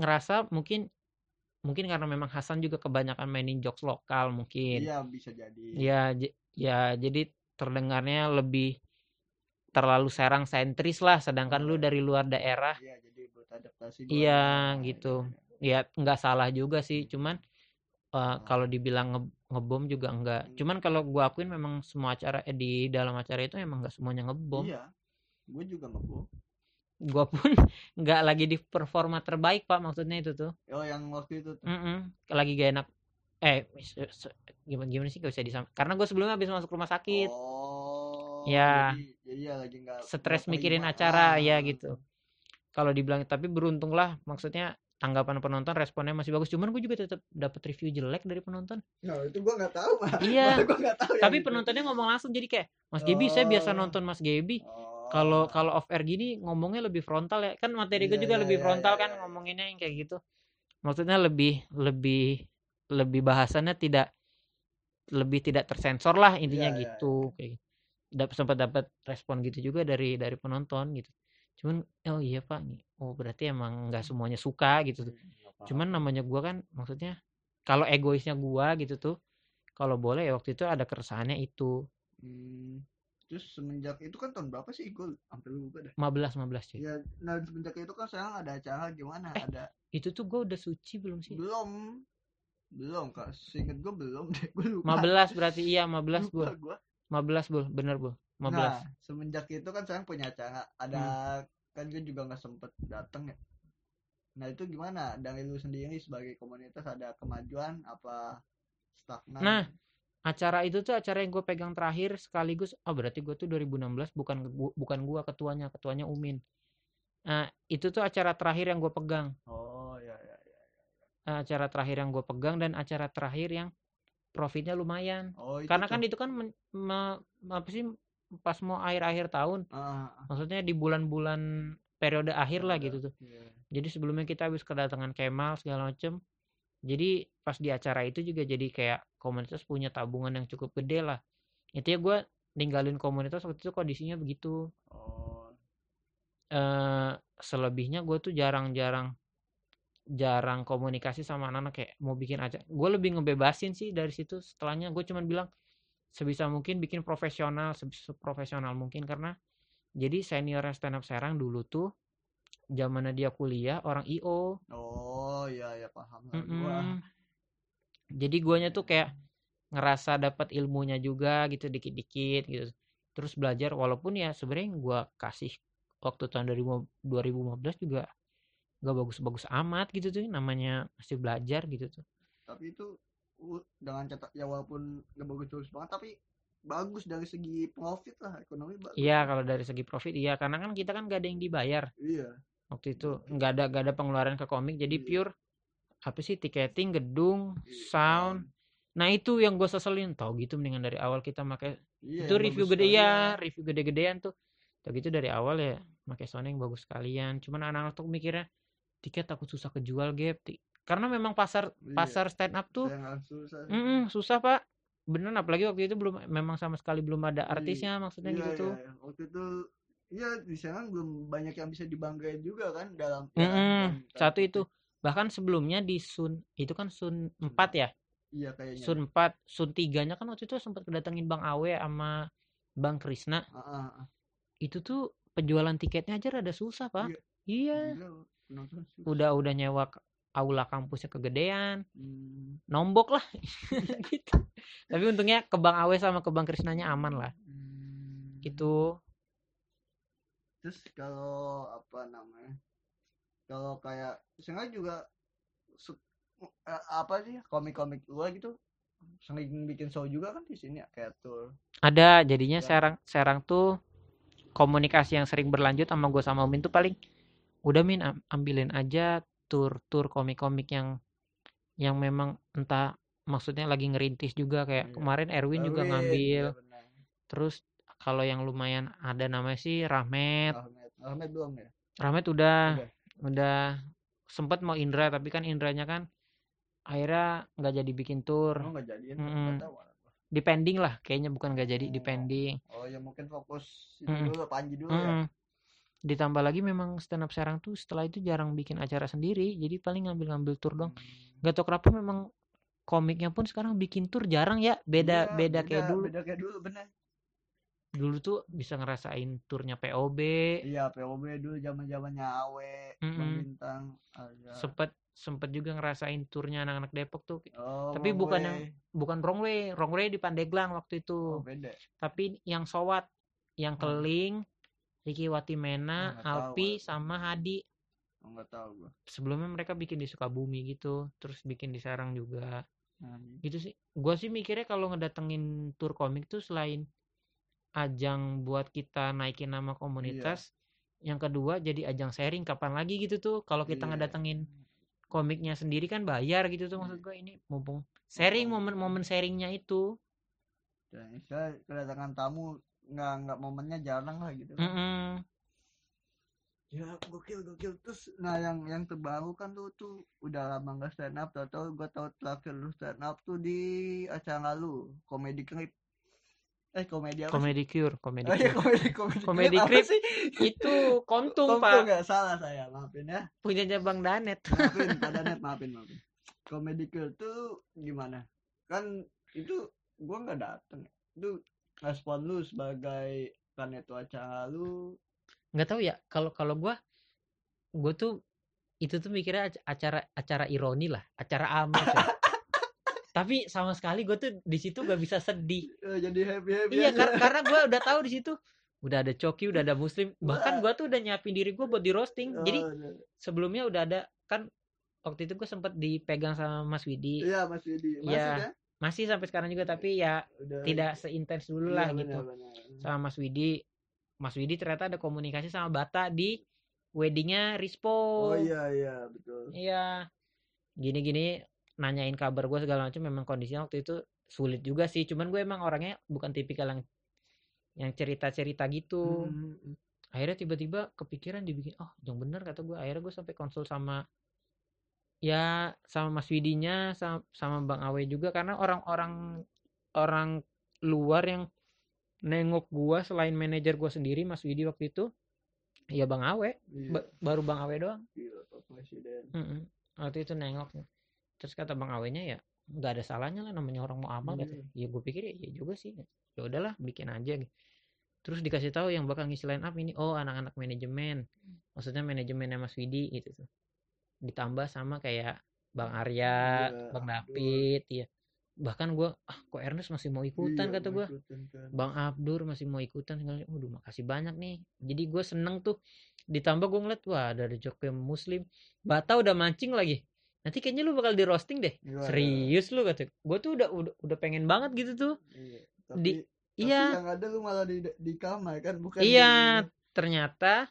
ngerasa mungkin mungkin karena memang Hasan juga kebanyakan mainin jokes lokal mungkin. Iya bisa jadi. Ya j- ya jadi terdengarnya lebih terlalu serang sentris lah sedangkan lu dari luar daerah Iya jadi buat adaptasi. Iya, gitu. ya nggak salah juga sih cuman eh, kalau dibilang ngebom juga enggak cuman kalau gua akuin memang semua acara eh, di dalam acara itu emang nggak semuanya ngebom Iya. Gue juga ngebom. gua pun nggak lagi di performa terbaik pak maksudnya itu tuh Oh yang waktu itu tuh. Mm-mm. lagi gak enak eh gimana gimana sih gak usah disam karena gue sebelumnya habis masuk rumah sakit Oh. Ya. Jadi, jadi ya lagi nggak. stres mikirin acara Ah. ya gitu kalau dibilang tapi beruntung lah maksudnya tanggapan penonton responnya masih bagus cuman gue juga tetap dapat review jelek dari penonton Nah itu gue nggak tahu mah. Iya. gue nggak tahu. tapi itu. penontonnya ngomong langsung jadi kayak Mas Gebi saya biasa Oh. nonton Mas Gebi Oh. kalau kalau off air gini ngomongnya lebih frontal ya kan materi gue Iya, juga iya, lebih iya, frontal iya, kan iya. ngomonginnya yang kayak gitu maksudnya lebih lebih lebih bahasannya tidak lebih tidak tersensor lah intinya Iya, iya, gitu kayak dap sempat dapat respon gitu juga dari dari penonton gitu cuman oh iya pak nih oh berarti emang nggak semuanya suka gitu tuh. Cuman namanya gua kan maksudnya kalau egoisnya gua gitu tuh kalau boleh ya waktu itu ada keresahannya itu. Hmm, terus semenjak itu kan tahun berapa sih? Gue hampir lupa dah 15 15 cuy. Ya nah semenjak itu kan sekarang ada acara gimana? Eh, ada itu tuh gua udah suci belum sih? Belum. Belum kak. Seinget gue belum deh. Gue lupa. 15 berarti iya 15 lupa gua. gue 15 bul. Bener bul 15 nah semenjak itu kan sekarang punya acara. Ada Hmm. kan gue juga nggak sempet dateng ya. Nah itu gimana? Dari lu sendiri sebagai komunitas ada kemajuan apa stagnan? Nah, acara itu tuh acara yang gue pegang terakhir sekaligus oh berarti gue tuh 2016 bukan bukan gua ketuanya ketuanya Umin. Nah itu tuh acara terakhir yang gue pegang. Oh ya ya ya Eh, acara terakhir yang gue pegang dan acara terakhir yang profitnya lumayan. Oh itu karena kan tuh. itu kan men- me- apa sih pas mau akhir-akhir tahun Ah, ah, maksudnya di bulan-bulan periode akhir lah gitu tuh. Iya. jadi sebelumnya kita habis kedatangan Kemal segala macem jadi pas di acara itu juga jadi kayak komunitas punya tabungan yang cukup gede lah. Itu ya gue ninggalin komunitas waktu itu kondisinya begitu. Oh. Eh selebihnya gue tuh jarang-jarang jarang komunikasi sama anak-anak kayak mau bikin acara. Gue lebih ngebebasin sih dari situ setelahnya gue cuman bilang sebisa mungkin bikin profesional seprofesional mungkin karena jadi seniornya stand up Serang dulu tuh zamannya dia kuliah orang IO oh ya ya paham lah gua Mm-mm. Jadi guanya tuh kayak ngerasa dapat ilmunya juga gitu dikit-dikit gitu. Terus belajar walaupun ya sebenarnya gua kasih waktu tahun 2000 2015 juga gak bagus-bagus amat gitu tuh namanya masih belajar gitu tuh. tapi itu dengan catat ya walaupun gak bagus-bagus banget tapi bagus dari segi profit lah ekonomi bagus. Iya kalau dari segi profit iya. Karena kan kita kan gak ada yang dibayar. Iya. Waktu itu nggak ada gak ada pengeluaran ke komik jadi Iya. pure apa sih tiketing gedung Iya, sound. nah itu yang gue seselin. Tau gitu mendingan dari awal kita pakai iya, itu review gede ya review gede-gedean tuh. Udah gitu dari awal ya pakai Sony yang bagus sekalian. Cuman anak-anak tuh mikirnya tiket takut susah kejual gap karena memang pasar Iya. pasar stand up tuh susah sih. mm-mm, susah pak. Bener apalagi waktu itu belum memang sama sekali belum ada artisnya maksudnya Iya, gitu. iya, tuh iya. waktu itu iya di sana belum banyak yang bisa dibanggain juga kan dalam Mm-mm, dalam- satu itu. bahkan sebelumnya di Sun itu kan Sun 4 ya? Iya kayaknya. Sun 4 Sun 3 nya kan waktu itu sempat kedatengin Bang Awe sama Bang Krisna Ah, ah, ah. itu tuh penjualan tiketnya aja rada susah pak. Iya. Susah. udah udah nyewa aula kampusnya kegedean Hmm, nombok lah gitu. Tapi untungnya ke Bang Awe sama ke Bang Krisnanya aman lah. Hmm. gitu. Terus kalau apa namanya kalau kayak saya juga eh, apa sih komik-komik luar gitu sering bikin show juga kan di sini ya kayak tour. Ada jadinya Ya. serang serang tuh komunikasi yang sering berlanjut sama gue sama Umin tuh paling udah Min am- ambilin aja tur tur komik-komik yang yang memang entah maksudnya lagi ngerintis juga kayak Iya. kemarin Erwin juga Erwin, ngambil iya terus kalau yang lumayan ada namanya sih Rahmet Ahmed belum ya Rahmet udah Udah. udah sempet mau Indra tapi kan Indranya kan akhirnya nggak jadi bikin tour oh nggak tahu apa. depending lah kayaknya bukan nggak jadi Oh. depending oh ya mungkin fokus itu dulu Panji dulu ya Mm-mm. Ditambah lagi memang stand up Serang tuh setelah itu jarang bikin acara sendiri jadi paling ngambil-ngambil tour dong Hmm. gak tau kenapa memang komiknya pun sekarang bikin tour jarang ya beda Iya, beda kayak dulu beda kayak dulu bener dulu tuh bisa ngerasain turnya POB iya POB dulu zaman zamannya Awe Bang Mm-mm. Bintang ada sempet sempet juga ngerasain turnya anak-anak Depok tuh oh, tapi bukan Wei. yang bukan wrong way wrong way di Pandeglang waktu itu oh beda tapi yang sowat yang Oh. keling Ricky Watimena Oh, nggak tahu, Alpi nggak sama Hadi. Oh, nggak tahu gua. Sebelumnya mereka bikin di Sukabumi gitu terus bikin di Serang juga. Nah, gitu sih. Gua sih mikirnya kalau ngedatengin tur komik tuh selain ajang buat kita naikin nama komunitas yang kedua jadi ajang sharing kapan lagi gitu tuh. Kalau kita iya. ngedatengin komiknya sendiri kan bayar gitu tuh maksud gua. Ini mumpung sharing momen-momen sharingnya itu. Dan kedatangan tamu nggak nggak momennya jarang lah gitu kan. Mm-mm. ya gokil gokil. Terus nah yang yang terbaru kan tuh tuh udah lama nggak stand up. Tau tau gue tau terakhir lu stand up tuh di acara lu komedi klip eh komedi apa komedi cure komedi Oh iya cure komedi komedi Komedi apa klip sih? itu kontung Kontung pak. nggak salah saya maafin ya. Punyanya bang danet. Maafin Pak Danet maafin maafin. Komedi klip tuh gimana? Kan itu gua nggak dateng. Itu respon lu sebagai kan itu acara lu? Nggak tahu ya kalau kalau gue gue tuh itu tuh mikirnya ac- acara acara ironi lah acara amat coy. tapi sama sekali gue tuh di situ gak bisa sedih. Eh, jadi happy happy iya kar- karena gue udah tahu di situ udah ada coki udah ada muslim bahkan gue tuh udah nyiapin diri gue buat di roasting. Jadi Oh, udah. sebelumnya udah ada kan waktu itu gue sempet dipegang sama Mas Widi. Iya Mas masih Iya, ya masih sampai sekarang juga tapi ya udah tidak seintens dulu iya, lah benar, gitu benar. sama Mas Widi Mas Widi ternyata ada komunikasi sama Bata di weddingnya Rispo oh iya iya betul Iya. Gini-gini nanyain kabar gue segala macam memang kondisinya waktu itu sulit juga sih. Cuman gue emang orangnya bukan tipikal yang yang cerita-cerita gitu. Hmm, hmm, Akhirnya tiba-tiba kepikiran dibikin, oh yang bener kata gue. Akhirnya gue sampai konsul sama ya sama Mas Widinya sama, sama Bang Awe juga karena orang-orang orang luar yang nengok gua selain manajer gua sendiri Mas Widi waktu itu ya Bang Awe iya, Ba- baru Bang Awe doang Pak Presiden Mm-mm. Waktu itu nengok. Terus kata Bang Awenya ya nggak ada salahnya lah namanya orang mau amal kata. Iya. Ya gue pikir ya, ya juga sih. Ya udahlah bikin aja gitu. Terus dikasih tahu yang bakal ngisi line up ini oh anak-anak manajemen. Maksudnya manajemennya Mas Widi gitu tuh. Ditambah sama kayak Bang Arya, Iya, Bang. David, ya. Bahkan gue ah kok Ernest masih mau ikutan Iya, kata gue. kan. Bang Abdur masih mau ikutan. Waduh, makasih banyak nih. Jadi gue seneng tuh. Ditambah gue ngeliat wah ada Jokowi Muslim. Bata udah mancing lagi. Nanti kayaknya lu bakal di roasting deh. Gimana? Serius lu kata. Gue tuh udah udah udah pengen banget gitu tuh. Iya. Di- Tapi, tapi Iya, yang ada lu malah di di kamar kan bukan iya. di- Ternyata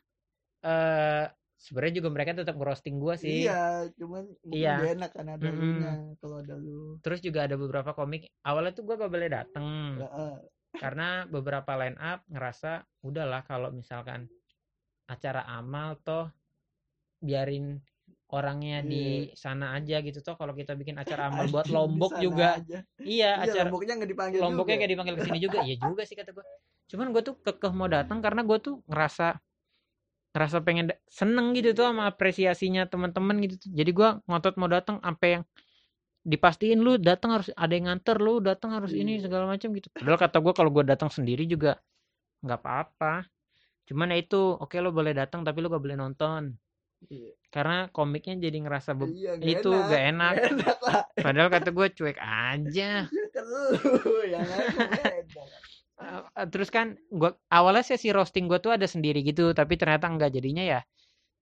eh sebenarnya juga mereka tetap roasting gue sih. Iya, cuman Iya. gak enak kan ada Mm-mm. lunya kalau ada lu. Terus juga ada beberapa komik. Awalnya tuh gue gak boleh dateng. Heeh. karena beberapa line up ngerasa udahlah kalau misalkan acara amal toh biarin orangnya di sana aja gitu toh kalau kita bikin acara amal buat lombok juga aja. iya Iya, acara lomboknya nggak dipanggil lomboknya juga. kayak dipanggil ke sini juga iya juga sih kata gue cuman gue tuh kekeh mau datang karena gue tuh ngerasa ngerasa pengen seneng gitu tuh sama apresiasinya teman-teman gitu tuh. jadi gue ngotot mau datang sampai yang dipastiin lu datang harus ada yang nganter lu datang harus ini Iya. segala macam gitu padahal kata gue kalau gue datang sendiri juga nggak apa-apa cuman ya itu oke lo boleh datang tapi lo gak boleh nonton Iya. karena komiknya jadi ngerasa be- Iya, nggak itu enak. gak enak Nggak enak lah. padahal kata gue cuek aja Ya kan lu yang aku beda. Uh, uh, terus kan gua awalnya sesi roasting gue tuh ada sendiri gitu tapi ternyata enggak jadinya ya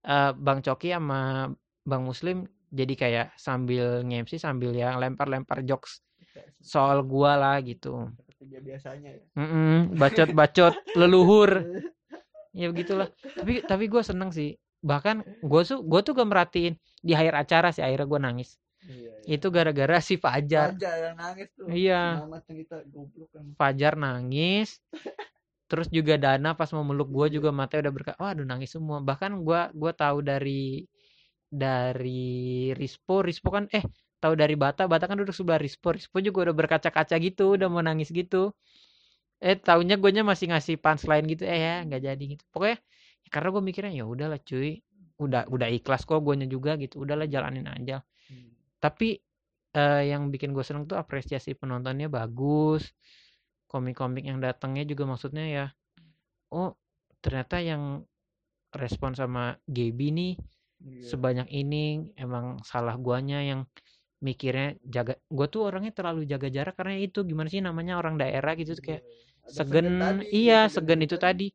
uh, Bang Coki sama Bang Muslim jadi kayak sambil nge-MC sambil yang lempar-lempar jokes soal gua lah gitu. Seperti biasanya ya. Mm-mm, bacot-bacot leluhur. Ya begitulah. Tapi tapi gue seneng sih. Bahkan gue tuh gue tuh gak merhatiin di akhir acara sih akhirnya gue nangis Iya, iya. itu gara-gara si Fajar Fajar yang nangis tuh. Iya. Goblok kan. Fajar nangis terus juga Dana pas mau meluk gue juga matanya udah berkah waduh nangis semua bahkan gua gua tahu dari dari Rispo Rispo kan eh tahu dari Bata Bata kan duduk sebelah Rispo Rispo juga udah berkaca-kaca gitu udah mau nangis gitu eh taunya gue masih ngasih punchline gitu eh ya nggak jadi gitu pokoknya ya karena gue mikirnya ya udahlah cuy udah udah ikhlas kok gue juga gitu udahlah jalanin aja Hmm. Tapi eh, yang bikin gue seneng tuh apresiasi penontonnya bagus komik-komik yang datangnya juga maksudnya ya oh ternyata yang respon sama Gaby nih Iya. sebanyak ini emang salah guanya yang mikirnya jaga gue tuh orangnya terlalu jaga jarak karena itu gimana sih namanya orang daerah gitu tuh kayak. Ada segen tadi, iya segen segen itu tadi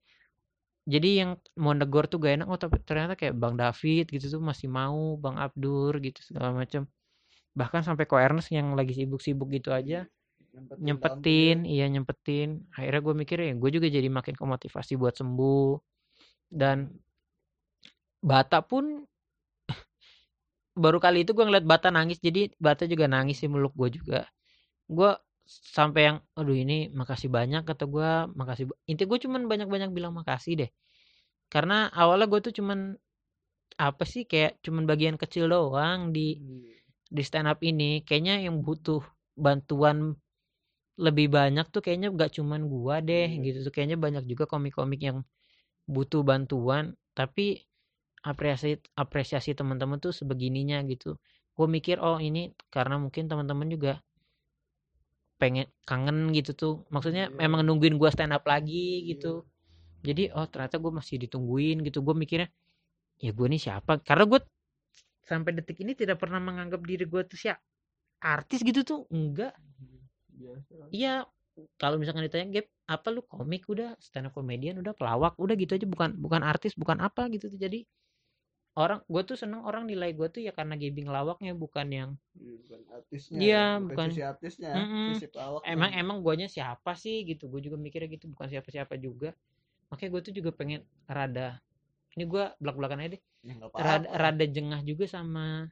jadi yang mau negor tuh gak enak oh tapi ternyata kayak Bang David gitu tuh masih mau Bang Abdur gitu segala macam bahkan sampai ko Ernest yang lagi sibuk-sibuk gitu aja. Nyempetin nyempetin iya nyempetin. Akhirnya gue mikir ya gue juga jadi makin kemotivasi buat sembuh. Dan Bata pun baru kali itu gue ngeliat Bata nangis. Jadi Bata juga nangis sih meluk gue juga. Gue sampai yang aduh ini makasih banyak kata gue makasih inti gue cuman banyak-banyak bilang makasih deh. Karena awalnya gue tuh cuman apa sih kayak cuman bagian kecil doang di di stand up ini kayaknya yang butuh bantuan lebih banyak tuh kayaknya gak cuman gua deh Iya. gitu tuh. Kayaknya banyak juga komik-komik yang butuh bantuan tapi apresiasi apresiasi teman-teman tuh sebegininya gitu. Gue mikir oh ini karena mungkin teman-teman juga pengen kangen gitu tuh. Maksudnya Iya. memang nungguin gua stand up lagi gitu. Jadi oh ternyata gue masih ditungguin gitu. Gue mikirnya ya gue nih siapa? Karena gue sampai detik ini tidak pernah menganggap diri gue tuh siapa artis gitu tuh enggak Biasa. iya kalau misalkan ditanya Gap apa lu komik udah stand up comedian udah pelawak udah gitu aja bukan bukan artis bukan apa gitu tuh jadi orang gue tuh seneng orang nilai gue tuh ya karena Gaby ngelawaknya bukan yang Iya, bukan artisnya Iya, ya, bukan. sisi artisnya Mm-mm. sisi pelawaknya emang emang guanya siapa sih gitu gue juga mikirnya gitu bukan siapa siapa juga makanya gue tuh juga pengen rada ini gue belak belakan aja deh. Ya, rada, rada jengah juga sama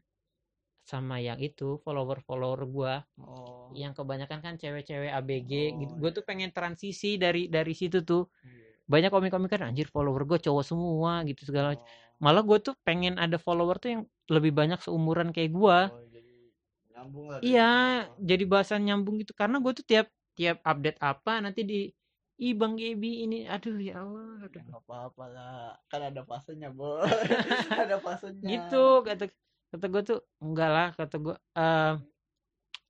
sama yang itu follower follower gue oh. Yang kebanyakan kan cewek-cewek ABG gitu Oh, gue iya. tuh pengen transisi dari dari situ tuh. Iya. banyak komik-komik kan anjir follower gue cowok semua gitu segala Oh. malah gue tuh pengen ada follower tuh yang lebih banyak seumuran kayak gue Oh, jadi nyambung lah iya jadi bahasan nyambung gitu. Karena gue tuh tiap tiap update apa nanti di ih bang Gebi ini aduh ya Allah Ya, aduh. apa-apa lah. Kan ada fasenya bo. Ada fasenya gitu kata kata gue tuh enggak lah kata gue eh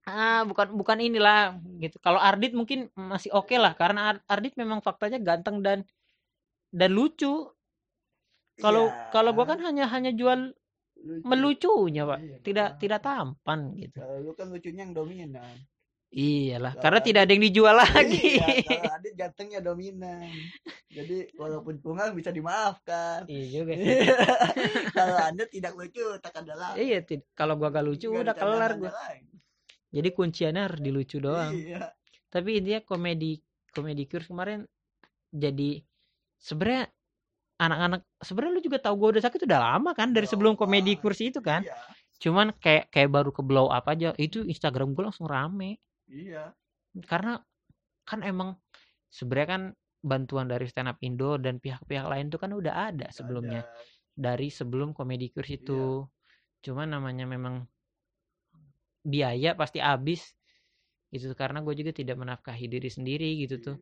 ah bukan bukan inilah gitu. Kalau Ardit mungkin masih oke lah karena Ar- Ardit memang faktanya ganteng dan dan lucu. Kalau Iya, kalau gue kan hanya hanya jual lucu. melucunya pak. Iya, tidak apa-apa. tidak tampan gitu. Kalau lu kan lucunya yang dominan iyalah karena tidak ada. yang dijual lagi. iya kalau Adit gantengnya dominan. Jadi walaupun pungal bisa dimaafkan. Iya juga sih. Kalau anda tidak lucu tak ada lagi iya tid- kalau gua gak lucu Nggak udah kelar gua. lagi. jadi kunciannya harus di lucu doang. Iya. Tapi intinya komedi komedi kurs kemarin jadi sebenarnya anak-anak sebenarnya lu juga tahu gue udah sakit udah lama kan dari Udah sebelum komedi kurs itu kan. Iya. Cuman kayak kayak baru ke blow up aja itu Instagram gue langsung rame iya. Karena kan emang sebenarnya kan bantuan dari stand up Indo dan pihak-pihak lain tuh kan udah ada sebelumnya Ada. dari sebelum komedi kurs Iya. itu. Cuman namanya memang biaya pasti habis gitu karena gue juga tidak menafkahi diri sendiri gitu tuh.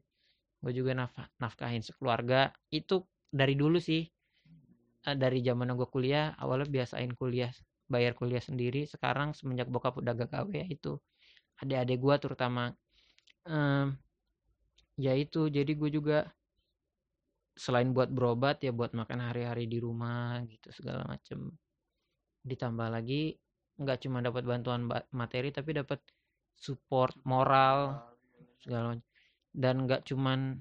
Gue juga naf- nafkahin sekeluarga. Itu dari dulu sih. Eh, dari zaman gue kuliah awalnya biasain kuliah bayar kuliah sendiri. Sekarang semenjak bokap udah gak gawe ya itu adik-adik gue terutama. Em, ya itu jadi gue juga selain buat berobat ya buat makan hari-hari di rumah gitu segala macem. Ditambah lagi nggak cuma dapat bantuan ba- materi tapi dapat support moral segala macam dan nggak cuman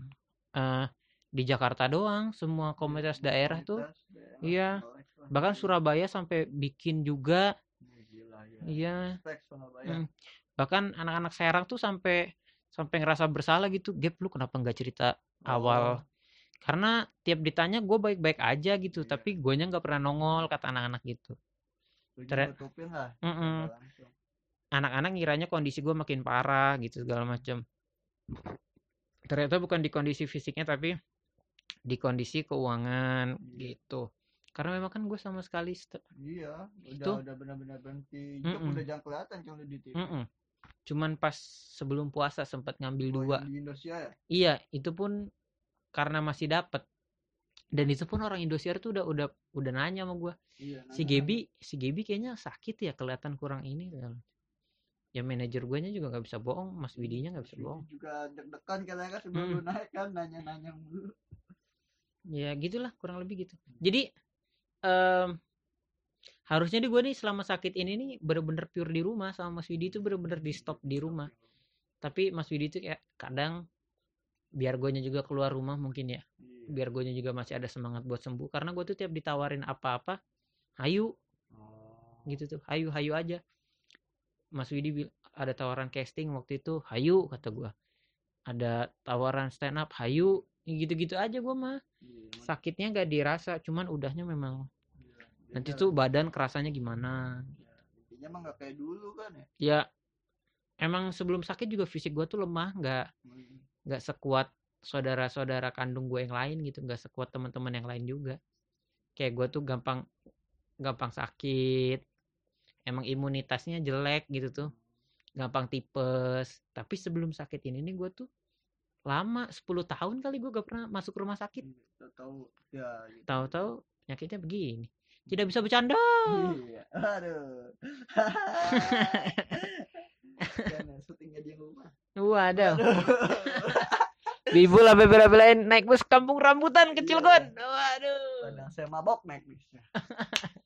eh, di Jakarta doang semua komunitas daerah tuh. iya. bahkan Surabaya sampai bikin juga. Iya. Surabaya. Mm. bahkan anak-anak Serang tuh sampai sampai ngerasa bersalah gitu Gap lu kenapa nggak cerita awal karena tiap ditanya gue baik-baik aja gitu Iya. tapi guanya nggak pernah nongol kata anak-anak gitu langsung. anak-anak ngiranya kondisi gue makin parah gitu segala macam ternyata bukan di kondisi fisiknya tapi di kondisi keuangan Iya. gitu karena memang kan gue sama sekali iya udah Itu. udah benar-benar berhenti YouTube Mm-mm. udah jangan kelihatan kalau di TV Mm-mm. Cuman pas sebelum puasa sempat ngambil Oh, dua. di Indonesia ya? Iya itu pun karena masih dapet. Dan itu pun orang Indosiar tuh udah udah udah nanya sama gue iya si. Gebi si Gebi kayaknya sakit ya kelihatan kurang ini. Ya manajer gue juga nggak bisa bohong Mas Widinya nggak bisa bohong. Juga deg-degan kalian kan sebelum Hmm. naik kan nanya-nanya mulu ya gitulah kurang lebih gitu. Jadi em, harusnya di gue nih selama sakit ini nih bener-bener pure di rumah sama Mas Widi itu bener-bener di stop di rumah tapi Mas Widi itu kayak kadang biar gue juga keluar rumah mungkin ya Iya. biar gue juga masih ada semangat buat sembuh karena gue tuh tiap ditawarin apa-apa hayu Oh. gitu tuh hayu hayu aja Mas Widi ada tawaran casting waktu itu hayu kata gue ada tawaran stand up hayu gitu-gitu aja gue mah Iya, sakitnya gak dirasa cuman udahnya memang. Nanti Beda tuh badan kerasanya gimana? Ya, intinya mah nggak kayak dulu kan ya. Ya emang sebelum sakit juga fisik gue tuh lemah nggak Hmm. nggak sekuat saudara-saudara kandung gue yang lain gitu nggak sekuat teman-teman yang lain juga. Kayak gue tuh gampang gampang sakit emang imunitasnya jelek gitu tuh gampang tipes. Tapi sebelum sakit ini nih gue tuh lama 10 tahun kali gue gak pernah masuk rumah sakit. Tahu ya gitu. tahu-tahu penyakitnya begini tidak bisa bercanda. Iya. Aduh. Jangan, syutingnya di rumah. Waduh. Bibu lah bela-belain naik bus kampung rambutan kecil Iya. gon. Waduh. Kadang saya mabok naik bisnya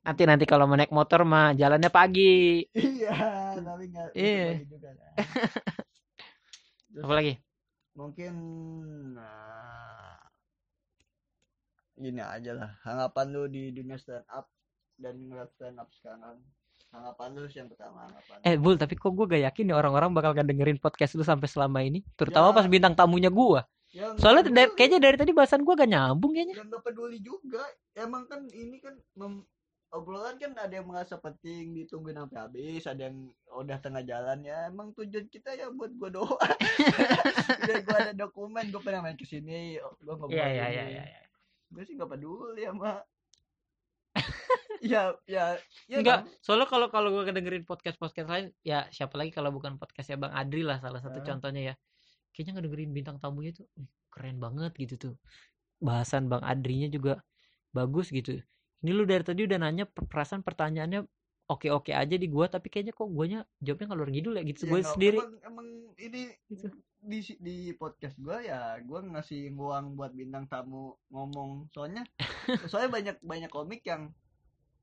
nanti nanti kalau mau naik motor mah jalannya pagi. Iya tapi nggak itu Iya. bagi juga kan. Terus apa lagi? Mungkin nah, gini aja lah. Harapan lu di dunia stand up dan ngeliat stand up sekarang. Harapan lu sih yang pertama harapan eh bul tapi kok gue gak yakin nih orang-orang bakal kan dengerin podcast lu sampai selama ini? Terutama Ya. pas bintang tamunya gue yang soalnya dari- peduli, kayaknya dari tadi bahasan gue gak nyambung kayaknya. Yang nggak peduli juga. Emang kan ini kan mem- obrolan kan ada yang merasa penting ditungguin sampai habis ada yang udah tengah jalan. Ya emang tujuan kita ya buat gua doang. Biar gua ada dokumen gua pernah main ke sini gua ngobrol iya iya ini. iya iya iya. Gue sih nggak peduli sama ya ya ya enggak kan? soalnya kalau kalau gue dengerin podcast podcast lain ya siapa lagi kalau bukan podcastnya bang Adri lah salah satu Ah. contohnya ya kayaknya ngedengerin bintang tamunya tuh "Wih, keren banget gitu tuh bahasan bang Adrinya juga bagus gitu ini lu dari tadi udah nanya per- perasaan pertanyaannya oke oke aja di gua tapi kayaknya kok guanya jawabnya ngalor ngidul ya gitu Ya, gue sendiri emang, emang ini Gitu. Di di podcast gua ya gua ngasih uang buat bintang tamu ngomong soalnya soalnya banyak banyak komik yang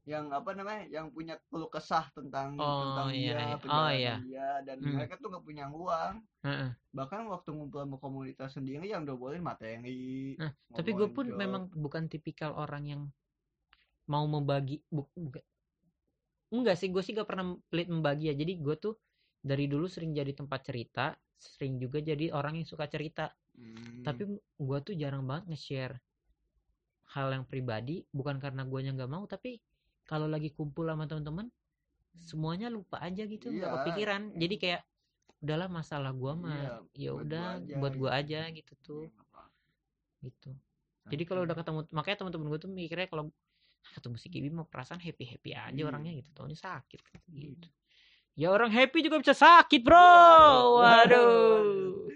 yang apa namanya yang punya keluh kesah tentang Oh, tentang iya, dia iya. Oh, iya. dia dan Hmm. mereka tuh nggak punya uang Heeh. bahkan waktu ngumpul sama komunitas sendiri yang udah boleh materi Nah, tapi gue pun job. memang bukan tipikal orang yang mau membagi bu, bukan enggak sih gue sih gak pernah pelit membagi ya jadi gue tuh dari dulu sering jadi tempat cerita sering juga jadi orang yang suka cerita Hmm. tapi gue tuh jarang banget nge-share hal yang pribadi bukan karena guanya nggak mau tapi kalau lagi kumpul sama teman-teman semuanya lupa aja gitu nggak Iya. kepikiran jadi kayak udahlah masalah gua Iya, mah ya buat udah aja buat gua gitu. aja gitu tuh Iya, gitu jadi kalau udah ketemu makanya teman-teman gue tuh mikirnya kalau "Ah, ketemu si Gibi mah perasaan happy happy aja Iya. orangnya gitu taunya sakit Hmm. Ya orang happy juga bisa sakit bro. Waduh, waduh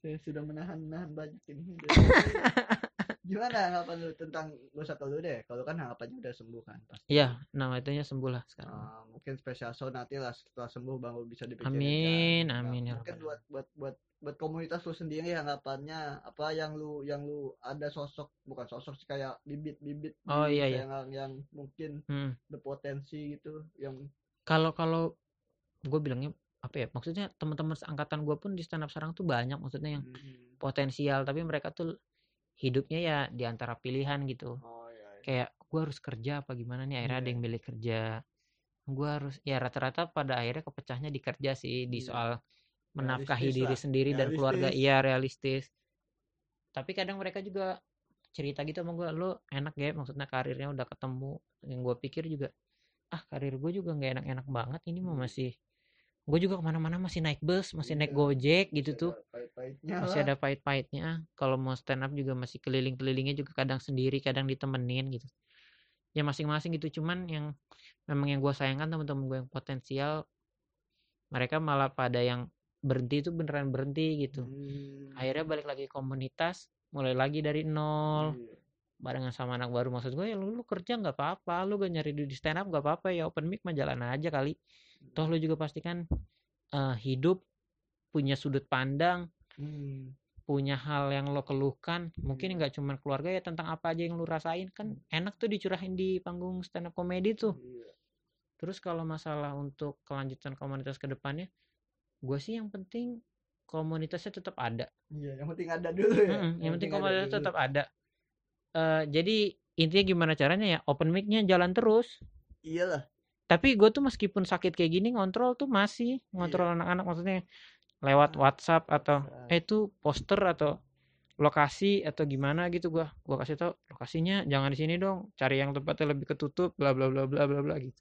saya sudah menahan nahan banyak ini. Gimana harapan lu tentang usah ke lu deh? Kalau kan harapannya udah sembuh kan pasti. Iya nah itunya sembuh lah sekarang. Ah, mungkin spesial show nanti lah setelah sembuh baru bisa dipikirin Amin, kan. Nah, amin, ya mungkin buat buat buat buat komunitas lu sendiri harapannya apa yang lu yang lu ada sosok bukan sosok sih kayak bibit-bibit Oh, iya, iya. yang yang mungkin Hmm. berpotensi gitu yang kalau kalau gue bilangnya apa ya maksudnya teman-teman seangkatan gue pun di stand up sekarang tuh banyak maksudnya yang Hmm. potensial tapi mereka tuh hidupnya ya di antara pilihan gitu oh iya, iya. kayak gue harus kerja apa gimana nih akhirnya ada Iya. yang milih kerja gue harus ya rata-rata pada akhirnya kepecahnya di kerja sih di Iya. soal menafkahi Realistis diri lah, sendiri dan keluarga realistis. iya realistis tapi kadang mereka juga cerita gitu sama gue lo enak ya maksudnya karirnya udah ketemu yang gue pikir juga ah karir gue juga nggak enak-enak banget ini mah Hmm. masih gue juga ke mana-mana masih naik bus masih naik Iya, gojek gitu tuh. masih ada pahit-pahitnya. Kalau mau stand up juga masih keliling-kelilingnya juga kadang sendiri kadang ditemenin gitu. Ya masing-masing gitu cuman yang memang yang gue sayangkan teman-teman gue yang potensial mereka malah pada yang berhenti itu beneran berhenti gitu. Hmm. akhirnya balik lagi komunitas mulai lagi dari nol. Iya. barengan sama anak baru maksud gue ya lu, lu kerja nggak apa-apa lu gak nyari duit di stand up nggak apa-apa ya open mic mah jalan aja kali toh lu juga pasti kan eh, hidup punya sudut pandang Hmm. punya hal yang lo keluhkan mungkin Iya. nggak cuma keluarga ya tentang apa aja yang lo rasain kan enak tuh dicurahin di panggung stand up comedy tuh Iya. terus kalau masalah untuk kelanjutan komunitas ke depannya gue sih yang penting komunitasnya tetap ada Iya, yang penting ada dulu ya. Mm-mm, yang penting ada komunitasnya tetap ada Eh, jadi intinya gimana caranya ya open mic-nya jalan terus Iyalah. Tapi gue tuh meskipun sakit kayak gini ngontrol tuh masih ngontrol anak-anak maksudnya lewat WhatsApp atau eh itu poster atau lokasi atau gimana gitu gua gua kasih tau lokasinya jangan di sini dong cari yang tempatnya lebih ketutup bla bla bla bla bla bla gitu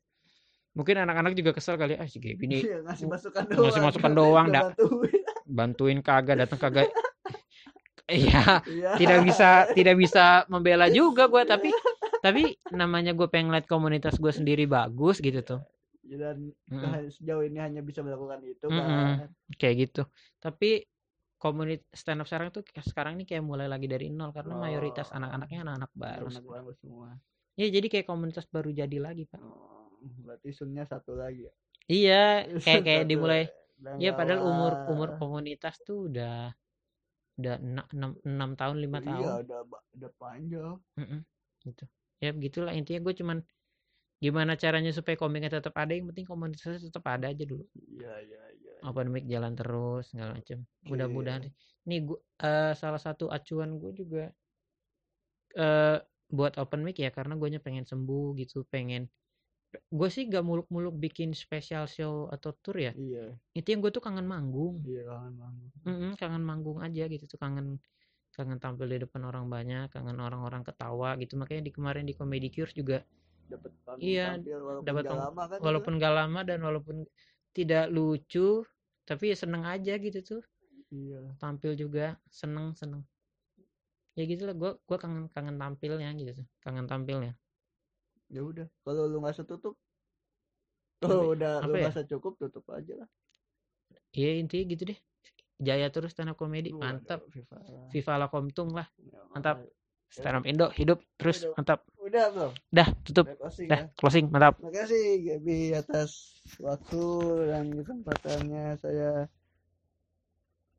mungkin anak-anak juga kesel kali ah si Gaby ini Iya, ngasih masukan ngasih doang. masukan doang, bantuin. bantuin kagak datang kagak Iya, Iya. tidak bisa tidak bisa membela juga gue tapi tapi namanya gue pengen lihat komunitas gue sendiri bagus gitu tuh. Dan Mm-mm. sejauh ini hanya bisa melakukan itu Mm-mm. kan. Kayak gitu. Tapi komunitas stand up sekarang tuh sekarang ini kayak mulai lagi dari nol karena mayoritas Oh. anak-anaknya anak-anak baru anak baru semua. Ya jadi kayak komunitas baru jadi lagi pak. Oh, berarti sunnya satu lagi ya? Iya kayak kayak dimulai. Ya padahal umur umur komunitas tuh udah udah enam enam tahun lima iya tahun. udah ba- udah panjang. Mm-mm, gitu ya begitulah intinya gue cuman gimana caranya supaya komiknya tetap ada yang penting komunitasnya tetap ada aja dulu. Iya iya iya open mic jalan terus segala macam Oke. mudah-mudahan deh. nih gua eh, salah satu acuan gue juga eh buat open mic ya karena gue pengen sembuh gitu pengen gue sih gak muluk-muluk bikin special show atau tour ya. Iya. Itu yang gue tuh kangen manggung. Iya kangen banget Mm-mm, kangen manggung aja gitu tuh kangen kangen tampil di depan orang banyak kangen orang-orang ketawa gitu. Makanya di kemarin di comedy cures juga dapat panggung Iya, walaupun dapat gak pang- lama kan walaupun gak lama dan walaupun tidak lucu tapi ya seneng aja gitu tuh. Iya. Tampil juga seneng seneng. Ya gitulah gue gua kangen kangen tampilnya gitu tuh kangen tampilnya. Ya udah kalau lu nggak setutup kalau udah lu apa ya? nggak cukup tutup aja lah. Ya intinya gitu deh jaya terus stand up komedi mantap. Viva lah. Viva la Komtung lah Ya, mantap. makanya. stand up Indo hidup terus Hidup. mantap. Udah belum dah tutup. Udah closing dah ya? closing mantap. Makasih Gaby atas waktu dan kesempatannya saya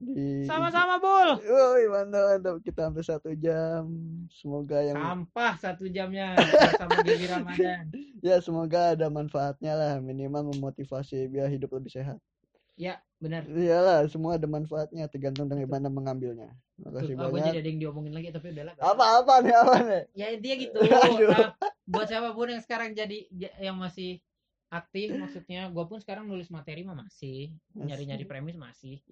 di sama-sama bol Woi mantap mantap. Kita hampir satu jam. Semoga yang sampah satu jamnya sama Dewi Ramadan. Ya semoga ada manfaatnya lah minimal memotivasi biar hidup lebih sehat ya benar. Iyalah semua ada manfaatnya tergantung dari mana mengambilnya. Makasih Tuh, ah, banyak. jadi ada yang diomongin lagi tapi udah lah apa apa nih apa nih? Ya intinya gitu. Nah, buat siapa pun yang sekarang jadi ja- yang masih aktif maksudnya gue pun sekarang nulis materi mah masih nyari nyari premis masih.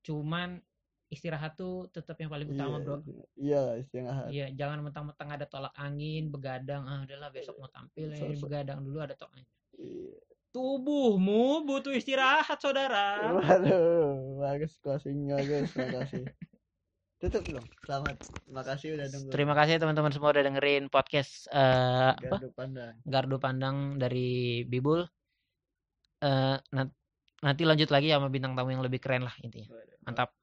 Cuman istirahat tuh tetap yang paling utama Iya, bro. iya istirahat. Iya jangan mentang-mentang ada tolak angin begadang ah udahlah besok mau tampil ya So- so- begadang dulu ada tolak angin. Iya. Tubuhmu butuh istirahat saudara Waduh, bagus closingnya guys, makasih. Tutup dong. Selamat. Makasih udah nunggu. terima kasih teman-teman semua udah dengerin podcast eh, apa Gardu pandang. Gardu Pandang dari Bibul eh nan- nanti lanjut lagi sama bintang tamu yang lebih keren lah intinya mantap